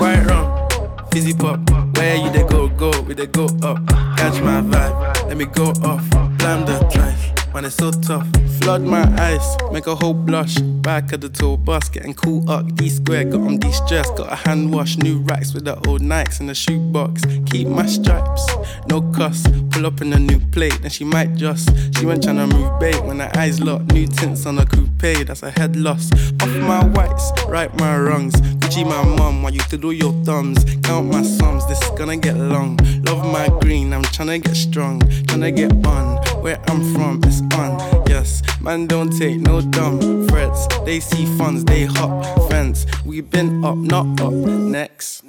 White rum, fizzy pop. Where you they go, go, we they go up. Catch my vibe, let me go off. Blam the trash, man, it's so tough. Flood my eyes, make a whole blush. Back of the tour bus, getting cool up. D square, got on de stress. Got a hand wash, new racks with the old Nikes in the shoebox. Keep my stripes, no cuss. Pull up in a new plate, then she might just. She went tryna move bait when her eyes locked. New tints on a coupe, that's a head loss. Off my whites, right my wrongs. Gucci my mum, while you do your thumbs. Count my sums, this is gonna get long. Love my green, I'm tryna get strong. Tryna get on, where I'm from, it's on. Yes, man, don't take no dumb threats. They see funds, they hop fence. We been up, not up. Next.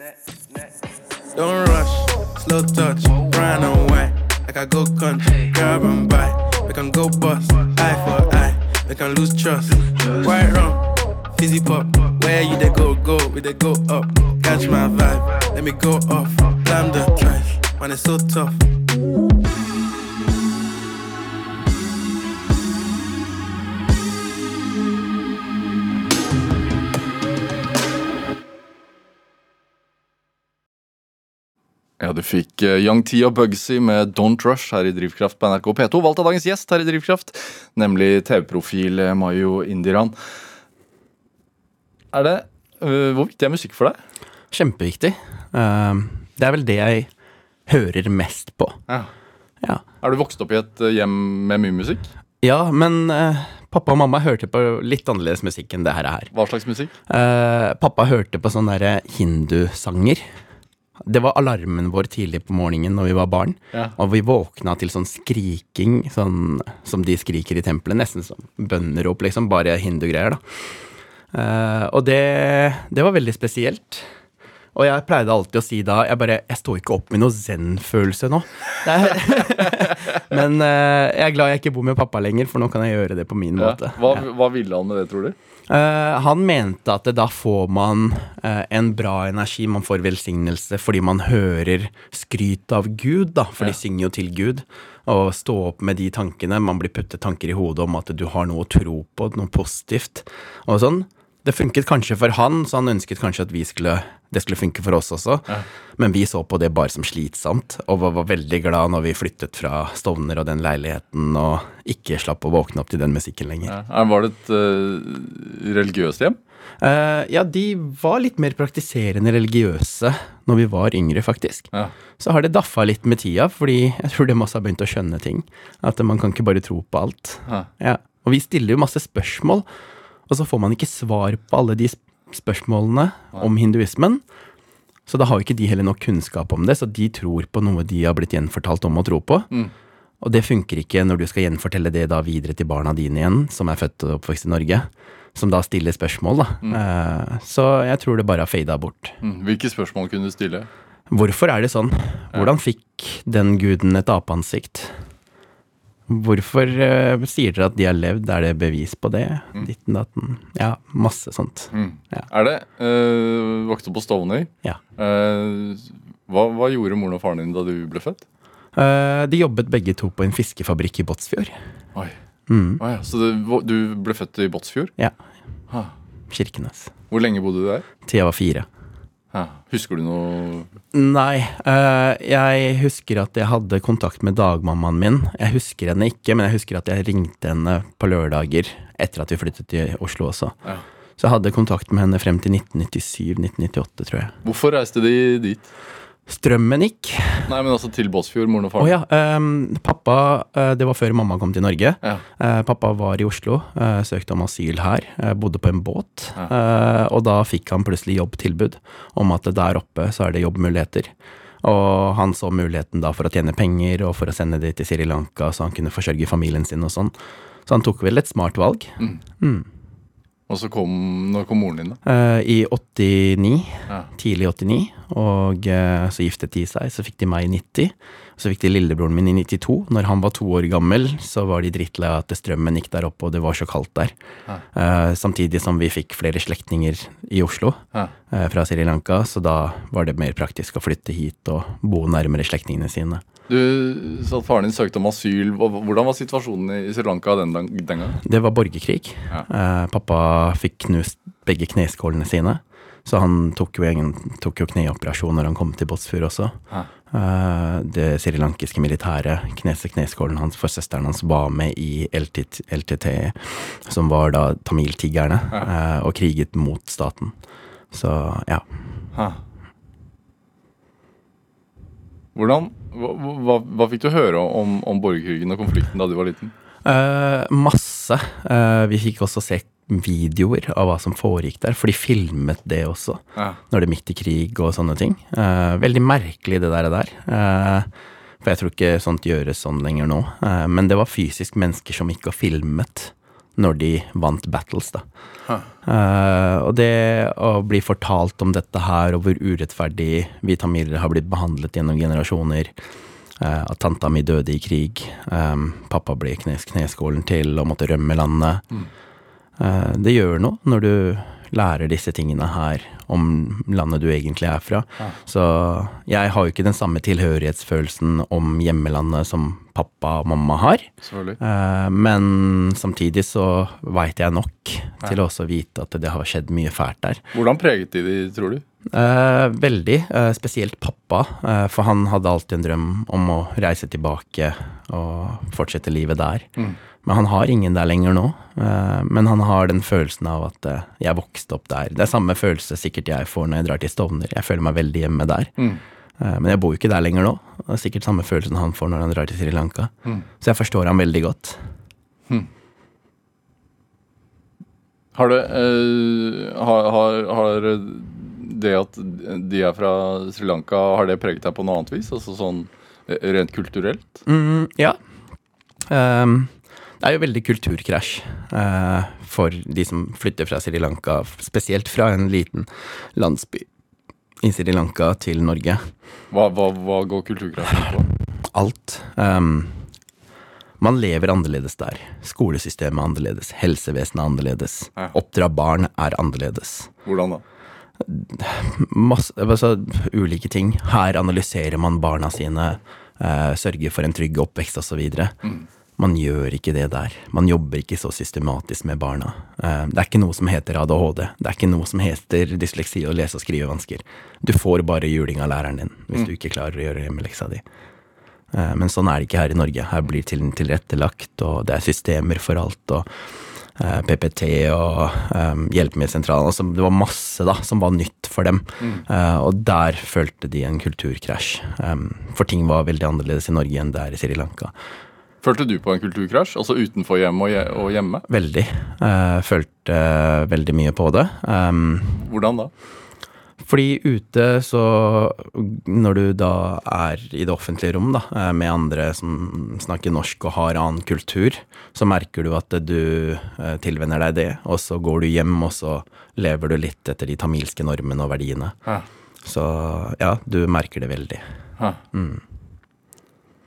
Don't rush, slow touch, brown and white. Like I go country, grab and buy. We can go bust, eye for eye. We can lose trust. White rum, fizzy pop. Where you they go, go, we they go up. Catch my vibe, let me go off. Blam the trash, man, it's so tough.
Ja, du fikk eh, Young T og Bugsy med Don't Rush her i Drivkraft på NRK P2. Valgt av dagens gjest her i Drivkraft, nemlig TV-profil eh, Mayo Indiran. Er det øh, Hvor viktig er musikk for deg?
Kjempeviktig. Eh, det er vel det jeg hører mest på.
Ja.
Ja,
Er du vokst opp i et hjem med mye musikk?
ja men eh, pappa og mamma hørte på litt annerledes musikk enn det her. er.
Hva slags musikk?
Eh, pappa hørte på sånne hindusanger. Det var alarmen vår tidlig på morgenen når vi var barn.
Ja.
Og vi våkna til sånn skriking, sånn som de skriker i tempelet. Nesten som bønnerop, liksom. Bare hindugreier, da. Uh, og det, det var veldig spesielt. Og jeg pleide alltid å si da Jeg bare Jeg står ikke opp med noe zen-følelse nå. Men uh, jeg er glad jeg ikke bor med pappa lenger, for nå kan jeg gjøre det på min
Ja.
måte.
Hva, hva ville han med det, tror du?
Eh, han mente at da får man uh, en bra energi, man får velsignelse fordi man hører skryt av Gud, da, for de synger jo til Gud. Og stå opp med de tankene, man blir puttet tanker i hodet om at du har noe å tro på, noe positivt, og sånn. Det funket kanskje for han, så han ønsket kanskje at vi skulle, det skulle funke for oss også. Men vi så på det bare som slitsomt, og var, var veldig glad når vi flyttet fra Stovner og den leiligheten, og ikke slapp å våkne opp til den musikken lenger.
Ja. Var det et uh, religiøst hjem?
Uh, ja, de var litt mer praktiserende religiøse når vi var yngre, faktisk.
Ja.
Så har det daffa litt med tida, fordi jeg tror de også har begynt å skjønne ting. At man kan ikke bare tro på alt.
Ja.
Ja. Og vi stiller jo masse spørsmål, og så får man ikke svar på alle de spørsmålene om hinduismen. Så da har jo ikke de heller nok kunnskap om det, så de tror på noe de har blitt gjenfortalt om å tro på. Og det funker ikke når du skal gjenfortelle det da videre til barna dine igjen, som er født og oppvokst i Norge, som da stiller spørsmål, da. Eh, så jeg tror det bare har fada bort.
Mm. Hvilke spørsmål kunne du stille?
Hvorfor er det sånn? Hvordan fikk den guden et apeansikt? Hvorfor uh, sier dere at de har levd? Er det bevis på det? Ditten datten. Ja, masse sånt. Ja.
Er det uh, Vokste opp på Stovner.
Ja.
Uh, hva, hva gjorde moren og faren din da du ble født?
Uh, de jobbet begge to på en fiskefabrikk i Båtsfjord.
Oi.
Mm.
Å ja, så du, du ble født i Båtsfjord?
Ja.
Ah.
Kirkenes.
Hvor lenge bodde du der?
Til jeg var fire.
Husker du noe
Nei, eh, jeg husker at jeg hadde kontakt med dagmammaen min. Jeg husker henne ikke, men jeg husker at jeg ringte henne på lørdager etter at vi flyttet til Oslo også.
Ja.
Så jeg hadde kontakt med henne frem til 1997-1998, tror jeg.
Hvorfor reiste de dit?
Strømmen gikk.
Nei, men altså til Båtsfjord, moren og faren.
Oh, ja. Um, pappa uh, Det var før mamma kom til Norge.
Ja.
Uh, pappa var i Oslo, uh, søkte om asyl her, bodde på en båt. eh, og da fikk han plutselig jobbtilbud om at der oppe så er det jobbmuligheter. Og han så muligheten da for å tjene penger og for å sende det til Sri Lanka, så han kunne forsørge familien sin og sånn. Så han tok vel et smart valg.
Og så kom Når kom moren din, da?
Uh, I 89,
Ja.
tidlig 89, og uh, så giftet de seg. Så fikk de meg i 90. Så fikk de lillebroren min i 92. Når han var to år gammel, så var de drittlei av at strømmen gikk der oppe, og det var så kaldt der. Eh, samtidig som vi fikk flere slektninger i Oslo
Ja.
fra Sri Lanka, så da var det mer praktisk å flytte hit og bo nærmere slektningene sine.
Du sa at faren din søkte om asyl. Hvordan var situasjonen i Sri Lanka den, den gangen?
Det var borgerkrig.
Ja.
Eh, pappa fikk knust begge kneskålene sine, så han tok jo, egen, tok jo kneoperasjon når han kom til Båtsfjord også.
Ja.
Eh, det srilankiske militæret kneste kneskålen hans, for søsteren hans var med i LTT, LTT som var da tamiltiggerne, eh, og kriget mot staten. Så ja.
Hvordan, hva, hva, hva fikk du høre om, om borgerkrigen og konflikten da du var liten?
Uh, masse. Uh, vi fikk også se videoer av hva som foregikk der, for de filmet det også.
Ja.
Når det er midt i krig og sånne ting. Uh, veldig merkelig det der. der. Uh, for jeg tror ikke sånt gjøres sånn lenger nå. Uh, men det var fysisk mennesker som gikk og filmet når de vant battles, da. Eh, og det å bli fortalt om dette her, og hvor urettferdig vi tamiler har blitt behandlet gjennom generasjoner, uh, at tanta mi døde i krig, um, pappa ble knes kneskålen til og måtte rømme landet. Eh, det gjør noe når du lærer disse tingene her om landet du egentlig er fra. Så jeg har jo ikke den samme tilhørighetsfølelsen om hjemmelandet som pappa og mamma har. Eh, men samtidig så veit jeg nok til å også vite at det har skjedd mye fælt der.
Hvordan preget de de, tror du?
Eh, veldig. eh, spesielt pappa, eh, for han hadde alltid en drøm om å reise tilbake og fortsette livet der. Men han har ingen der lenger nå. eh, men han har den følelsen av at eh, jeg vokste opp der. Det er samme følelse sikkert jeg får når jeg drar til Stovner. Jeg føler meg veldig hjemme der. Mm. men jeg bor jo ikke der lenger nå. Det er sikkert samme følelsen han får når han drar til Sri Lanka. Så jeg forstår han veldig godt.
Har det eh, har, har, har det at de er fra Sri Lanka, har det preget deg på noe annet vis? Altså sånn eh, rent kulturelt?
Mm, ja. Ehm, det er jo veldig kulturkrasj eh, for de som flytter fra Sri Lanka, spesielt fra en liten landsby i Sri Lanka til Norge.
Hva, hva, hva går kulturkrasjen på?
Alt. Um, man lever annerledes der. Skolesystemet er annerledes. Helsevesenet er annerledes.
Ja.
Oppdra barn er annerledes.
Hvordan da?
masse, altså, ulike ting. Her analyserer man barna sine, uh, sørger for en trygg oppvekst osv. Man gjør ikke det der. Man jobber ikke så systematisk med barna. Eh, det er ikke noe som heter ADHD. Det er ikke noe som heter dysleksi og lese- og skrivevansker. Du får bare juling av læreren din hvis du ikke klarer å gjøre hjemmeleksa di. Eh, Men sånn er det ikke her i Norge. Her blir til tilrettelagt, og det er systemer for alt. og eh, PPT og um, Hjelpemiddelsentralen. Altså, det var masse da, som var nytt for dem. Eh, og der følte de en kulturkrasj. Um, for ting var veldig annerledes i Norge enn det er i Sri Lanka.
Følte du på en kulturkrasj? Altså utenfor hjemme og, hjemme?
Veldig. Eh, følte veldig mye på det.
Hvordan da?
Fordi ute så Når du da er i det offentlige rom da, eh, med andre som snakker norsk og har annen kultur, så merker du at du eh, tilvenner deg det, og så går du hjem, og så lever du litt etter de tamilske normene og verdiene.
Hæ.
Så ja, du merker det veldig.
Hæ.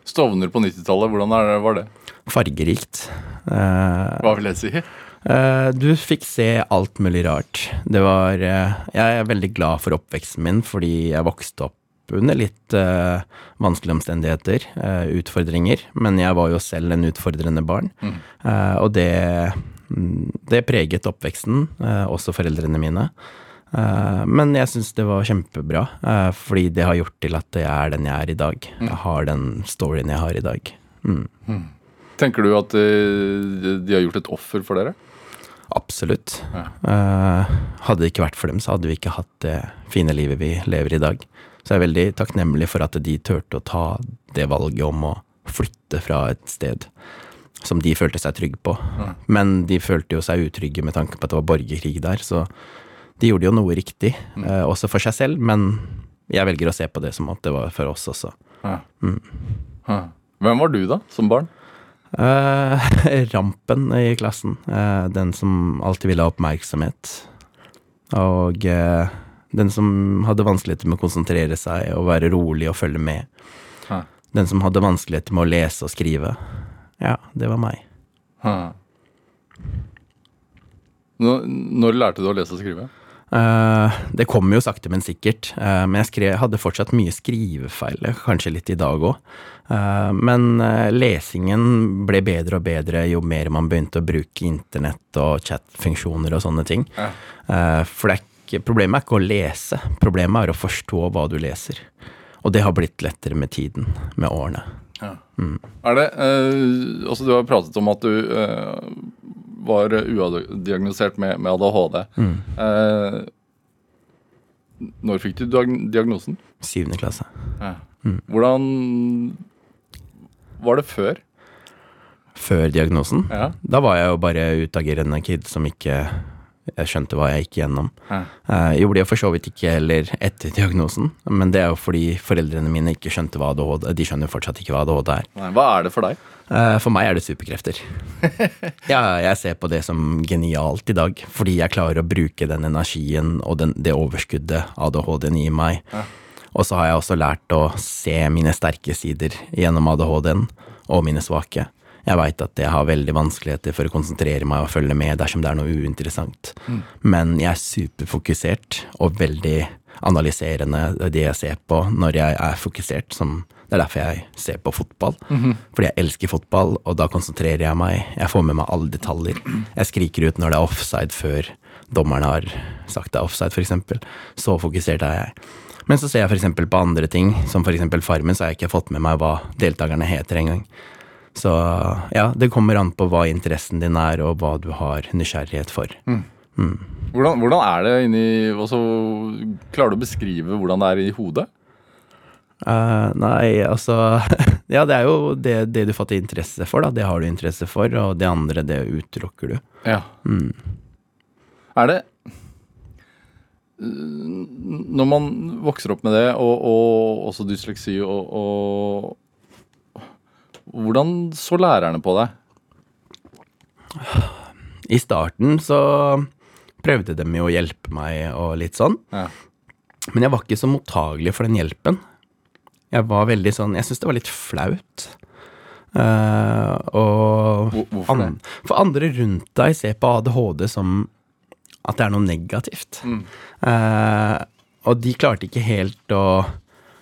Stovner på 90-tallet, hvordan det, var det?
Fargerikt. Eh,
Hva vil jeg si?
Eh, du fikk se alt mulig rart. Det var eh, Jeg er veldig glad for oppveksten min, fordi jeg vokste opp under litt uh, vanskelige omstendigheter, uh, utfordringer. Men jeg var jo selv en utfordrende barn. Eh, og det, mm, det preget oppveksten, også foreldrene mine. Eh, men jeg syns det var kjempebra, eh, fordi det har gjort til at jeg er den jeg er i dag. Jeg har den storyen jeg har i dag. Mm.
Tenker du at eh, de har gjort et offer for dere?
Absolutt. Ja. hadde det ikke vært for dem, så hadde vi ikke hatt det fine livet vi lever i dag. Så jeg er veldig takknemlig for at de turte å ta det valget om å flytte fra et sted som de følte seg trygge på. Men de følte jo seg utrygge med tanke på at det var borgerkrig der, så de gjorde jo noe riktig, eh, også for seg selv, men jeg velger å se på det som at det var for oss også.
Hæ. Hvem var du da, som barn?
Eh, rampen i klassen. eh, den som alltid ville ha oppmerksomhet. Og eh, den som hadde vanskeligheter med å konsentrere seg og være rolig og følge med.
Hæ.
Den som hadde vanskeligheter med å lese og skrive. Ja, det var meg.
Hæ. Når, når lærte du å lese og skrive?
Eh, det kommer jo sakte, men sikkert. Eh, men jeg skrev, hadde fortsatt mye skrivefeil, kanskje litt i dag òg. men eh, lesingen ble bedre og bedre jo mer man begynte å bruke internett og chatfunksjoner og sånne ting.
Ja.
For er ikke, problemet er ikke å lese, problemet er å forstå hva du leser. Og det har blitt lettere med tiden, med årene.
Er det eh, Altså, du har pratet om at du eh, var udiagnosert med, med ADHD. Eh, når fikk du diagnosen?
Syvende klasse.
Hvordan var det før?
Før diagnosen,
Ja.
da var jeg jo bare utagerende kid som ikke jeg skjønte hva jeg gikk gjennom.
Ja.
Eh, Jeg gjorde det for så vidt ikke heller etter diagnosen, men det er jo fordi foreldrene mine ikke skjønte hva ADHD De skjønner jo fortsatt ikke hva ADHD er.
Nei, hva er det for deg?
Eh, For meg er det superkrefter. Ja, jeg ser på det som genialt i dag, fordi jeg klarer å bruke den energien og den, det overskuddet ADHD-en gir meg. Og så har jeg også lært å se mine sterke sider gjennom ADHD-en, og mine svake. Jeg veit at jeg har veldig vanskeligheter for å konsentrere meg og følge med dersom det er noe uinteressant. Men jeg er superfokusert og veldig analyserende det jeg ser på når jeg er fokusert, som det er derfor jeg ser på fotball. Fordi jeg elsker fotball, og da konsentrerer jeg meg. Jeg får med meg alle detaljer. Jeg skriker ut når det er offside før dommeren har sagt det er offside, f.eks. Så fokusert er jeg. Men så ser jeg f.eks. på andre ting, som f.eks. Farmen, så har jeg ikke fått med meg hva deltakerne heter engang. Så ja, det kommer an på hva interessen din er, og hva du har nysgjerrighet for.
Hvordan, hvordan er det inni altså, Klarer du å beskrive hvordan det er i hodet?
Uh, nei, altså Ja, det er jo det, det du fatter interesse for, da. Det har du interesse for, og det andre, det utelukker du.
Ja. Er det Når man vokser opp med det, og, og også dysleksi, og, og Hvordan så lærerne på deg?
I starten så prøvde de jo å hjelpe meg og litt sånn,
Ja.
men jeg var ikke så mottagelig for den hjelpen. Jeg var veldig sånn Jeg syns det var litt flaut. Uh, og
Hvor- hvorfor det?
For andre rundt deg ser på ADHD som at det er noe negativt.
Mm.
Uh, og de klarte ikke helt å,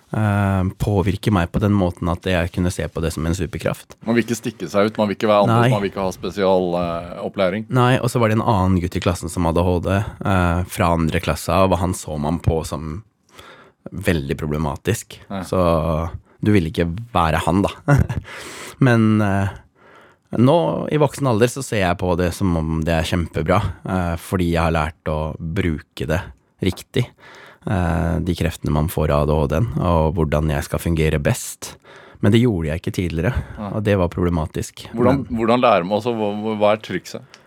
påvirke meg på den måten at jeg kunne se på det som en superkraft.
Man vil ikke stikke seg ut, man vil ikke være annerledes, man vil ikke ha spesialopplæring.
Nei, og så var det en annen gutt i klassen som hadde ADHD, uh, fra andre klasse av, og han så man på som veldig problematisk.
Ja.
Så du ville ikke være han, da. Men uh, nå, i voksen alder, så ser jeg på det som om det er kjempebra, eh, fordi jeg har lært å bruke det riktig. Eh, de kreftene man får av ADHD-en, og hvordan jeg skal fungere best. Men det gjorde jeg ikke tidligere, og det var problematisk.
Hvordan, hvordan lærer man også, hva, hva er trikset?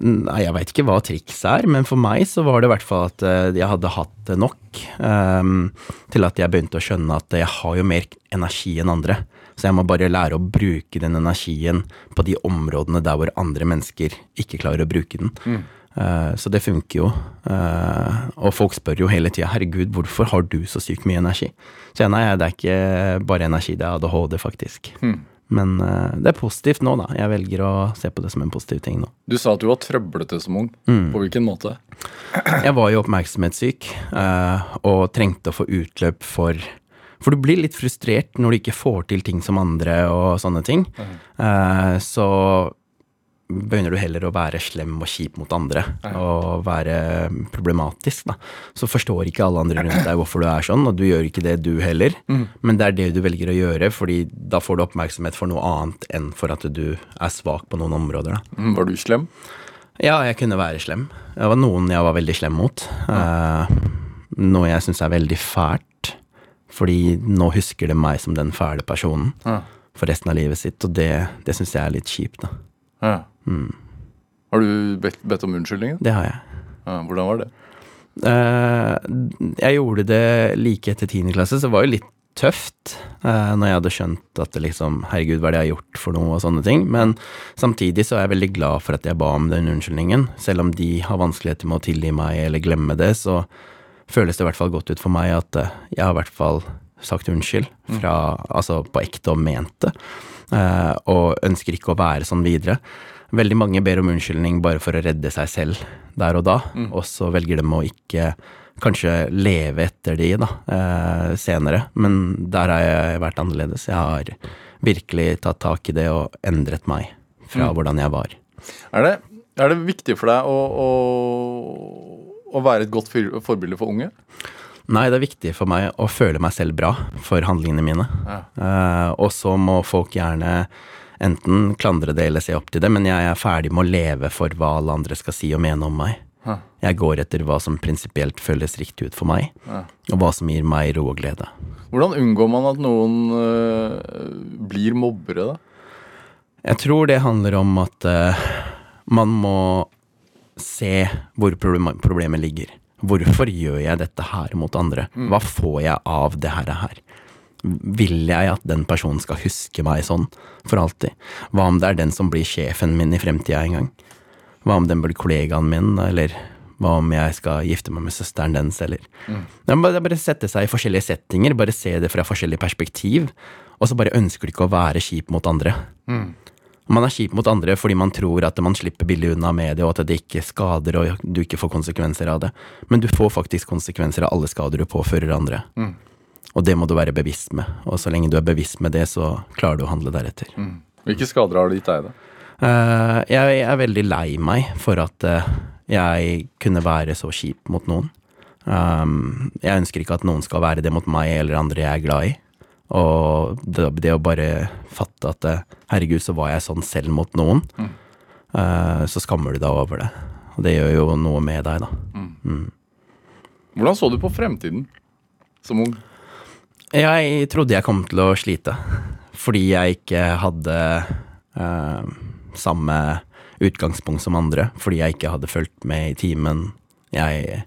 Nei, jeg veit ikke hva trikset er, men for meg så var det i hvert fall at eh, jeg hadde hatt det nok um, til at jeg begynte å skjønne at jeg har jo mer energi enn andre. Så jeg må bare lære å bruke den energien på de områdene der hvor andre mennesker ikke klarer å bruke den. Eh, så det funker jo. Eh, og folk spør jo hele tida 'herregud, hvorfor har du så sykt mye energi?' Så jeg, nei, det er ikke bare energi, det er ADHD, faktisk. Men eh, det er positivt nå, da. Jeg velger å se på det som en positiv ting nå.
Du sa at du var trøblete som ung.
Mm.
På hvilken måte?
Jeg var jo oppmerksomhetssyk eh, og trengte å få utløp for For du blir litt frustrert når du ikke får til ting som andre og sånne ting. Eh, så begynner du heller å være slem og kjip mot andre og være problematisk, da. Så forstår ikke alle andre rundt deg hvorfor du er sånn, og du gjør ikke det du heller. Men det er det du velger å gjøre, fordi da får du oppmerksomhet for noe annet enn for at du er svak på noen områder, da.
Mm, Var du slem?
Ja, jeg kunne være slem. Det var noen jeg var veldig slem mot. Eh, noe jeg syns er veldig fælt, fordi nå husker det meg som den fæle personen
Ja.
for resten av livet sitt, og det, det syns jeg er litt kjipt, da.
Ja. Har du bedt, bedt om unnskyldning?
Det har jeg.
Ja, hvordan var det?
Uh, jeg gjorde det like etter tiende klasse, så det var jo litt tøft uh, når jeg hadde skjønt at det liksom Herregud, hva er det jeg har gjort for noe, og sånne ting. Men samtidig så er jeg veldig glad for at jeg ba om den unnskyldningen. Selv om de har vanskeligheter med å tilgi meg eller glemme det, så føles det i hvert fall godt ut for meg at uh, jeg har i hvert fall sagt unnskyld, fra, altså på ekte og ment det, og ønsker ikke å være sånn videre. Veldig mange ber om unnskyldning bare for å redde seg selv der og da, og så velger de å ikke kanskje leve etter de da, eh, senere. Men der har jeg vært annerledes. Jeg har virkelig tatt tak i det og endret meg fra hvordan jeg var.
Er det, er det viktig for deg å, å, å være et godt forbilde for unge?
Nei, det er viktig for meg å føle meg selv bra for handlingene mine. Eh, og så må folk gjerne enten klandre det eller se opp til det, men jeg er ferdig med å leve for hva alle andre skal si og mene om meg.
Ja.
Jeg går etter hva som prinsipielt føles riktig ut for meg,
Ja.
og hva som gir meg ro og glede.
Hvordan unngår man at noen øh, blir mobbere, da?
Jeg tror det handler om at øh, man må se hvor problemet ligger. Hvorfor gjør jeg dette her mot andre? Hva får jeg av det her? Vil jeg at den personen skal huske meg sånn for alltid? Hva om det er den som blir sjefen min i fremtida en gang? Hva om den blir kollegaen min, eller hva om jeg skal gifte meg med søsteren dens, eller Det er bare, sette seg i forskjellige settinger, bare se det fra forskjellig perspektiv, og så bare ønsker du ikke å være kjip mot andre. Man er kjip mot andre fordi man tror at man slipper billig unna med det, og at det ikke skader og du ikke får konsekvenser av det. Men du får faktisk konsekvenser av alle skader du påfører andre. Og det må du være bevisst med. Og så lenge du er bevisst med det, så klarer du å handle deretter.
Hvilke skader har det gitt deg, da?
Uh, jeg er veldig lei meg for at uh, jeg kunne være så kjip mot noen. Um, jeg ønsker ikke at noen skal være det mot meg eller andre jeg er glad i. Og det, det å bare fatte at uh, herregud, så var jeg sånn selv mot noen, eh, så skammer du deg over det. Og det gjør jo noe med deg, da.
Hvordan så du på fremtiden som ung?
Jeg trodde jeg kom til å slite, fordi jeg ikke hadde eh, samme utgangspunkt som andre, fordi jeg ikke hadde fulgt med i timen. Jeg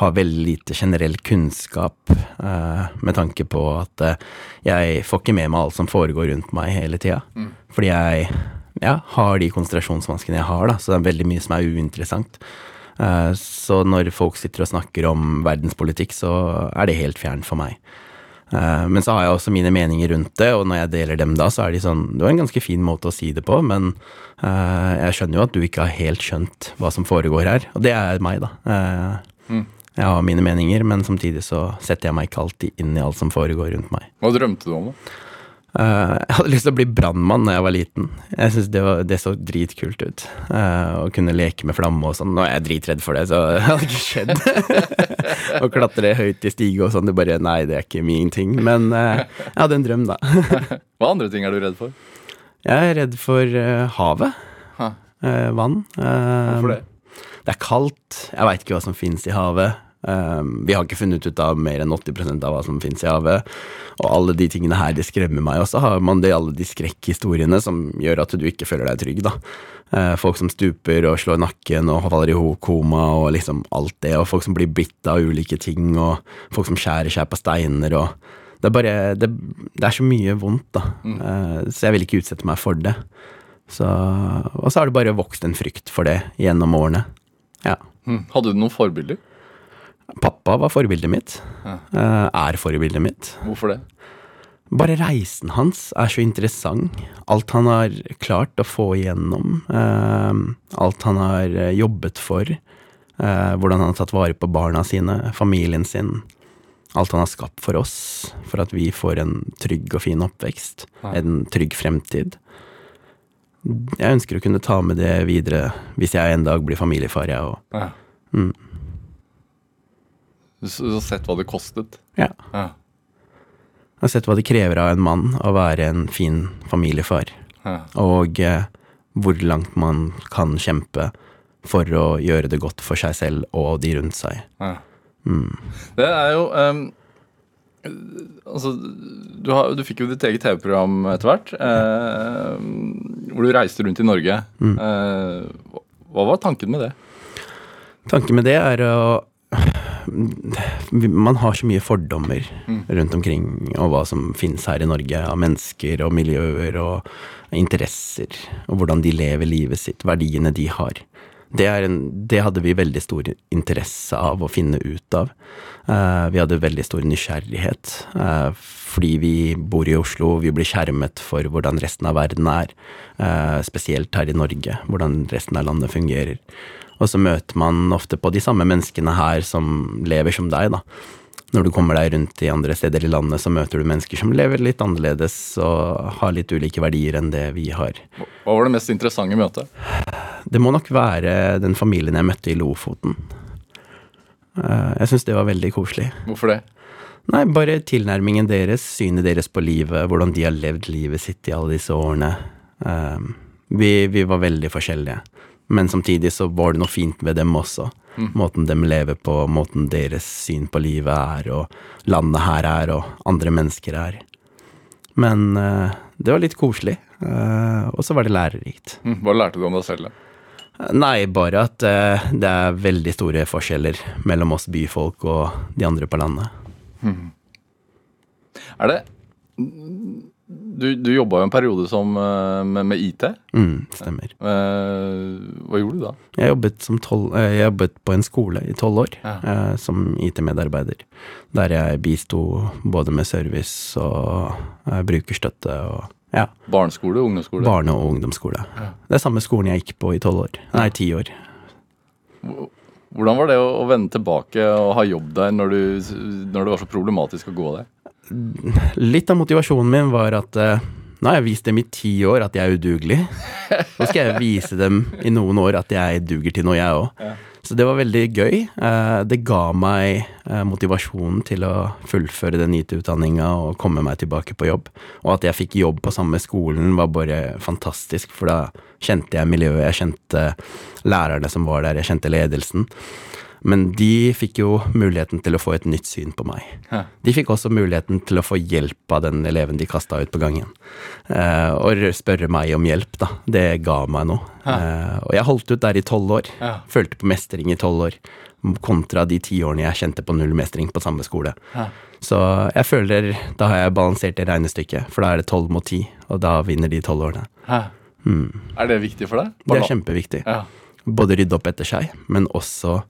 har veldig lite generell kunnskap eh, med tanke på at eh, jeg får ikke med meg alt som foregår rundt meg hele tida. Fordi jeg ja, har de konsentrasjonsvanskene jeg har, da, så det er veldig mye som er uinteressant. Eh, så når folk sitter og snakker om verdenspolitikk, så er det helt fjernt for meg. Eh, Men så har jeg også mine meninger rundt det, og når jeg deler dem da, så er de sånn Det var en ganske fin måte å si det på, men eh, jeg skjønner jo at du ikke har helt skjønt hva som foregår her. Og det er meg, da. Eh, Jeg har mine meninger, men samtidig så setter jeg meg ikke alltid inn i alt som foregår rundt meg.
Hva drømte du om? da?
Eh, jeg hadde lyst til å bli brannmann da jeg var liten. Jeg synes det, var- det så dritkult ut. eh, å kunne leke med flamme og sånn. Nå er jeg dritredd for det, så det hadde ikke skjedd. Å klatre høyt i stige og sånn, det bare Nei, det er ikke min ting. Men eh, jeg hadde en drøm, da.
Hva andre ting er du redd for?
Jeg er redd for havet. Eh, vann.
Hvorfor det?
Det er kaldt. Jeg veit ikke hva som fins i havet. Um, vi har ikke funnet ut av mer enn 80% av hva som finnes i havet. Og alle de tingene her, det skremmer meg. Og så har man det, alle de skrekkhistoriene som gjør at du ikke føler deg trygg, da. Eh, folk som stuper og slår nakken og faller i koma og liksom alt det. Og folk som blir bitt av ulike ting, og folk som skjærer seg på steiner og Det er bare Det, det er så mye vondt, da. Eh, så jeg vil ikke utsette meg for det. Så, og så har det bare vokst en frykt for det gjennom årene. Ja.
Hm. Hadde du noen forbilder?
Pappa var forbildet mitt.
Ja.
eh, Er forbildet mitt.
Hvorfor det?
Bare reisen hans er så interessant. Alt han har klart å få igjennom. eh, alt han har eh, jobbet for. hvordan han har tatt vare på barna sine, familien sin. Alt han har skapt for oss, for at vi får en trygg og fin oppvekst.
Ja.
En trygg fremtid. Jeg ønsker å kunne ta med det videre hvis jeg en dag blir familiefar, jeg òg.
Ja.
Mm.
Du har sett hva det kostet?
Ja.
Ja.
Jeg har sett hva det krever av en mann å være en fin familiefar.
Ja.
og eh, hvor langt man kan kjempe for å gjøre det godt for seg selv og de rundt seg.
Ja.
Mm.
Det er jo um Altså, du, har, du fikk jo ditt eget TV-program etter hvert, Eh, hvor du reiste rundt i Norge.
Mm.
Eh, hva- hva var tanken med det?
Tanken med det er å Man har så mye fordommer
Mm.
rundt omkring og hva som finnes her i Norge av mennesker og miljøer og interesser, og hvordan de lever livet sitt, verdiene de har. Det, er en, det hadde vi veldig stor interesse av å finne ut av. Uh, vi hadde veldig stor nysgjerrighet, uh, fordi vi bor i Oslo, vi blir skjermet for hvordan resten av verden er, uh, spesielt her i Norge, hvordan resten av landet fungerer. Og så møter man ofte på de samme menneskene her som lever som deg, da. Når du kommer deg rundt i andre steder i landet, så møter du mennesker som lever litt annerledes og har litt ulike verdier enn det vi har.
Hva var det mest interessante møtet?
Det må nok være den familien jeg møtte i Lofoten. Eh, Jeg syns det var veldig koselig.
Hvorfor det?
Nei, bare tilnærmingen deres, synet deres på livet, hvordan de har levd livet sitt i alle disse årene. Eh, Vi, vi var veldig forskjellige, men samtidig så var det noe fint ved dem også. Måten de lever på, måten deres syn på livet er, og landet her er, og andre mennesker er. Men uh, det var litt koselig, uh, og så var det lærerikt.
Hm, Hva lærte du om deg selv? da?
Nei, bare at uh, det er veldig store forskjeller mellom oss byfolk og de andre på landet.
Er det Du, du jobba jo en periode som, eh, med, med IT.
Mm, stemmer.
Eh, hva gjorde du da?
Jeg jobbet, som tol eh, jeg jobbet på en skole i tolv år
Ja.
eh, som IT-medarbeider. Der jeg bisto både med service og eh, brukerstøtte og ja,
Barneskole? Ungdomsskole?
barne- og ungdomsskole.
Ja.
Det er samme skolen jeg gikk på i tolv år. Nei, ti år.
Hvordan var det å, å vende tilbake og ha jobb der når, du, når det var så problematisk å gå der?
Litt av motivasjonen min var at eh, nå har jeg vist dem i ti år at jeg er udugelig. Nå skal jeg vise dem i noen år at jeg duger til noe, jeg òg. Så det var veldig gøy. Eh, det ga meg eh, motivasjonen til å fullføre den IT-utdanninga og komme meg tilbake på jobb. Og at jeg fikk jobb på samme skolen var bare fantastisk, for da kjente jeg miljøet, jeg kjente lærerne som var der, jeg kjente ledelsen. Men de fikk jo muligheten til å få et nytt syn på meg. De fikk også muligheten til å få hjelp av den eleven de kasta ut på gangen. Eh, og spørre meg om hjelp, da. Det ga meg noe. Eh, og jeg holdt ut der i tolv år. Følte på mestring i tolv år. Kontra de ti årene jeg kjente på null mestring på samme skole. Så jeg føler da har jeg balansert det regnestykket, for da er det tolv mot ti, og da vinner de tolv årene. Mm.
Er det viktig for deg?
Det er kjempeviktig.
Ja.
Både rydde opp etter seg, men også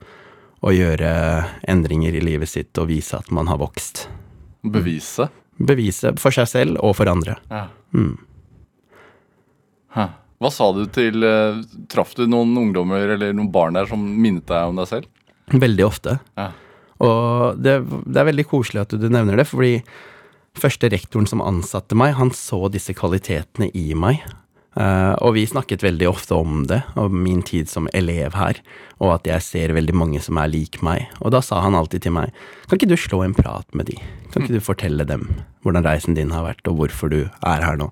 å gjøre endringer i livet sitt og vise at man har vokst.
Bevise?
Bevise for seg selv og for andre.
Ja.
Mm.
Hva sa du til eh, Traff du noen ungdommer eller noen barn der som minnet deg om deg selv?
Veldig ofte.
Ja.
Og det, det er veldig koselig at du nevner det, fordi første rektoren som ansatte meg, han så disse kvalitetene i meg. Uh, og vi snakket veldig ofte om det, om min tid som elev her, og at jeg ser veldig mange som er lik meg. Og da sa han alltid til meg, kan ikke du slå en prat med de? Kan ikke du fortelle dem hvordan reisen din har vært, og hvorfor du er her nå?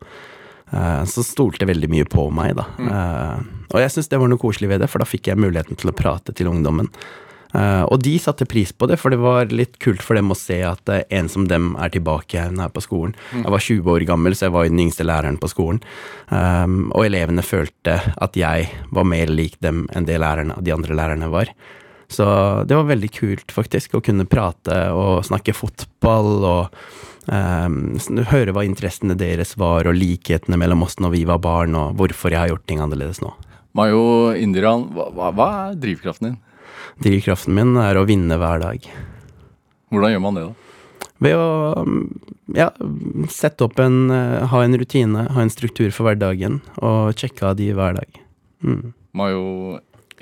Uh, så stolte veldig mye på meg, da. Uh, og jeg syns det var noe koselig ved det, for da fikk jeg muligheten til å prate til ungdommen. Uh, og de satte pris på det, for det var litt kult for dem å se at uh, en som dem er tilbake her på skolen. Mm. Jeg var 20 år gammel, så jeg var den yngste læreren på skolen. Um, og elevene følte at jeg var mer lik dem enn det lærerne, de andre lærerne var. Så det var veldig kult, faktisk, å kunne prate og snakke fotball og um, høre hva interessene deres var, og likhetene mellom oss når vi var barn, og hvorfor jeg har gjort ting annerledes nå.
Mayo Indiran, hva, hva er drivkraften din?
Drivkraften min er å vinne hver dag.
Hvordan gjør man det, da?
Ved å ja, sette opp en eh, Ha en rutine, ha en struktur for hverdagen, og sjekke av de hver dag. Mm.
Mayo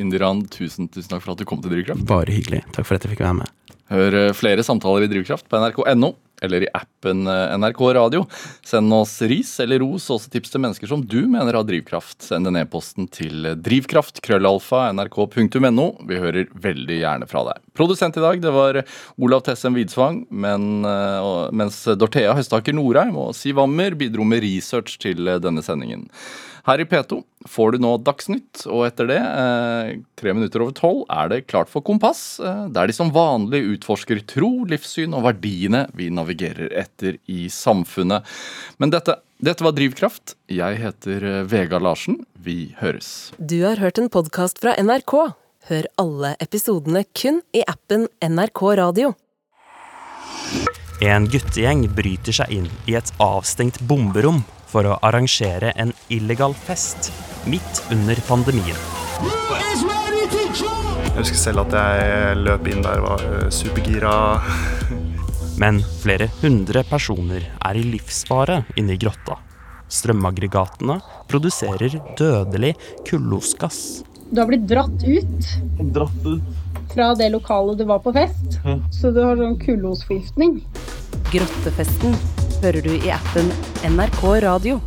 Indiran, tusen, tusen takk for at du kom til Drivkraft.
Bare hyggelig. Takk for at jeg fikk være med.
Hør eh, flere samtaler i Drivkraft på nrk.no eller i appen eh, NRK Radio. Send oss ris eller ros og også tips til mennesker som du mener har drivkraft. Send en e-posten til drivkraft, krøllalfa, nrk.no. Vi hører veldig gjerne fra deg. Produsent i dag det var Olav Tessem Widsvang, men, eh, mens Dorthea Høstaker Norheim og Siv Ammer bidro med research til denne sendingen. Her i P2 får du nå Dagsnytt, og etter det, eh, tre minutter over tolv, er det klart for Kompass, eh, der de som vanlig utforsker tro, livssyn og verdiene vi navigerer etter i samfunnet. Men dette, dette var Drivkraft. Jeg heter eh, Vega Larsen. Vi høres.
Du har hørt en podkast fra NRK. Hør alle episodene kun i appen NRK Radio.
En guttegjeng bryter seg inn i et avstengt bomberom for å arrangere en illegal fest midt under pandemien.
Jeg husker selv at jeg løp inn der og var eh, supergira.
Men flere hundre personer er i livsfare inne i grotta. Strømaggregatene produserer dødelig kullosgass.
Du har blitt dratt ut.
Dratt ut?
Fra det lokalet du var på fest. Ja. Så du har sånn kullosforgiftning.
Grottefesten hører du i appen NRK Radio.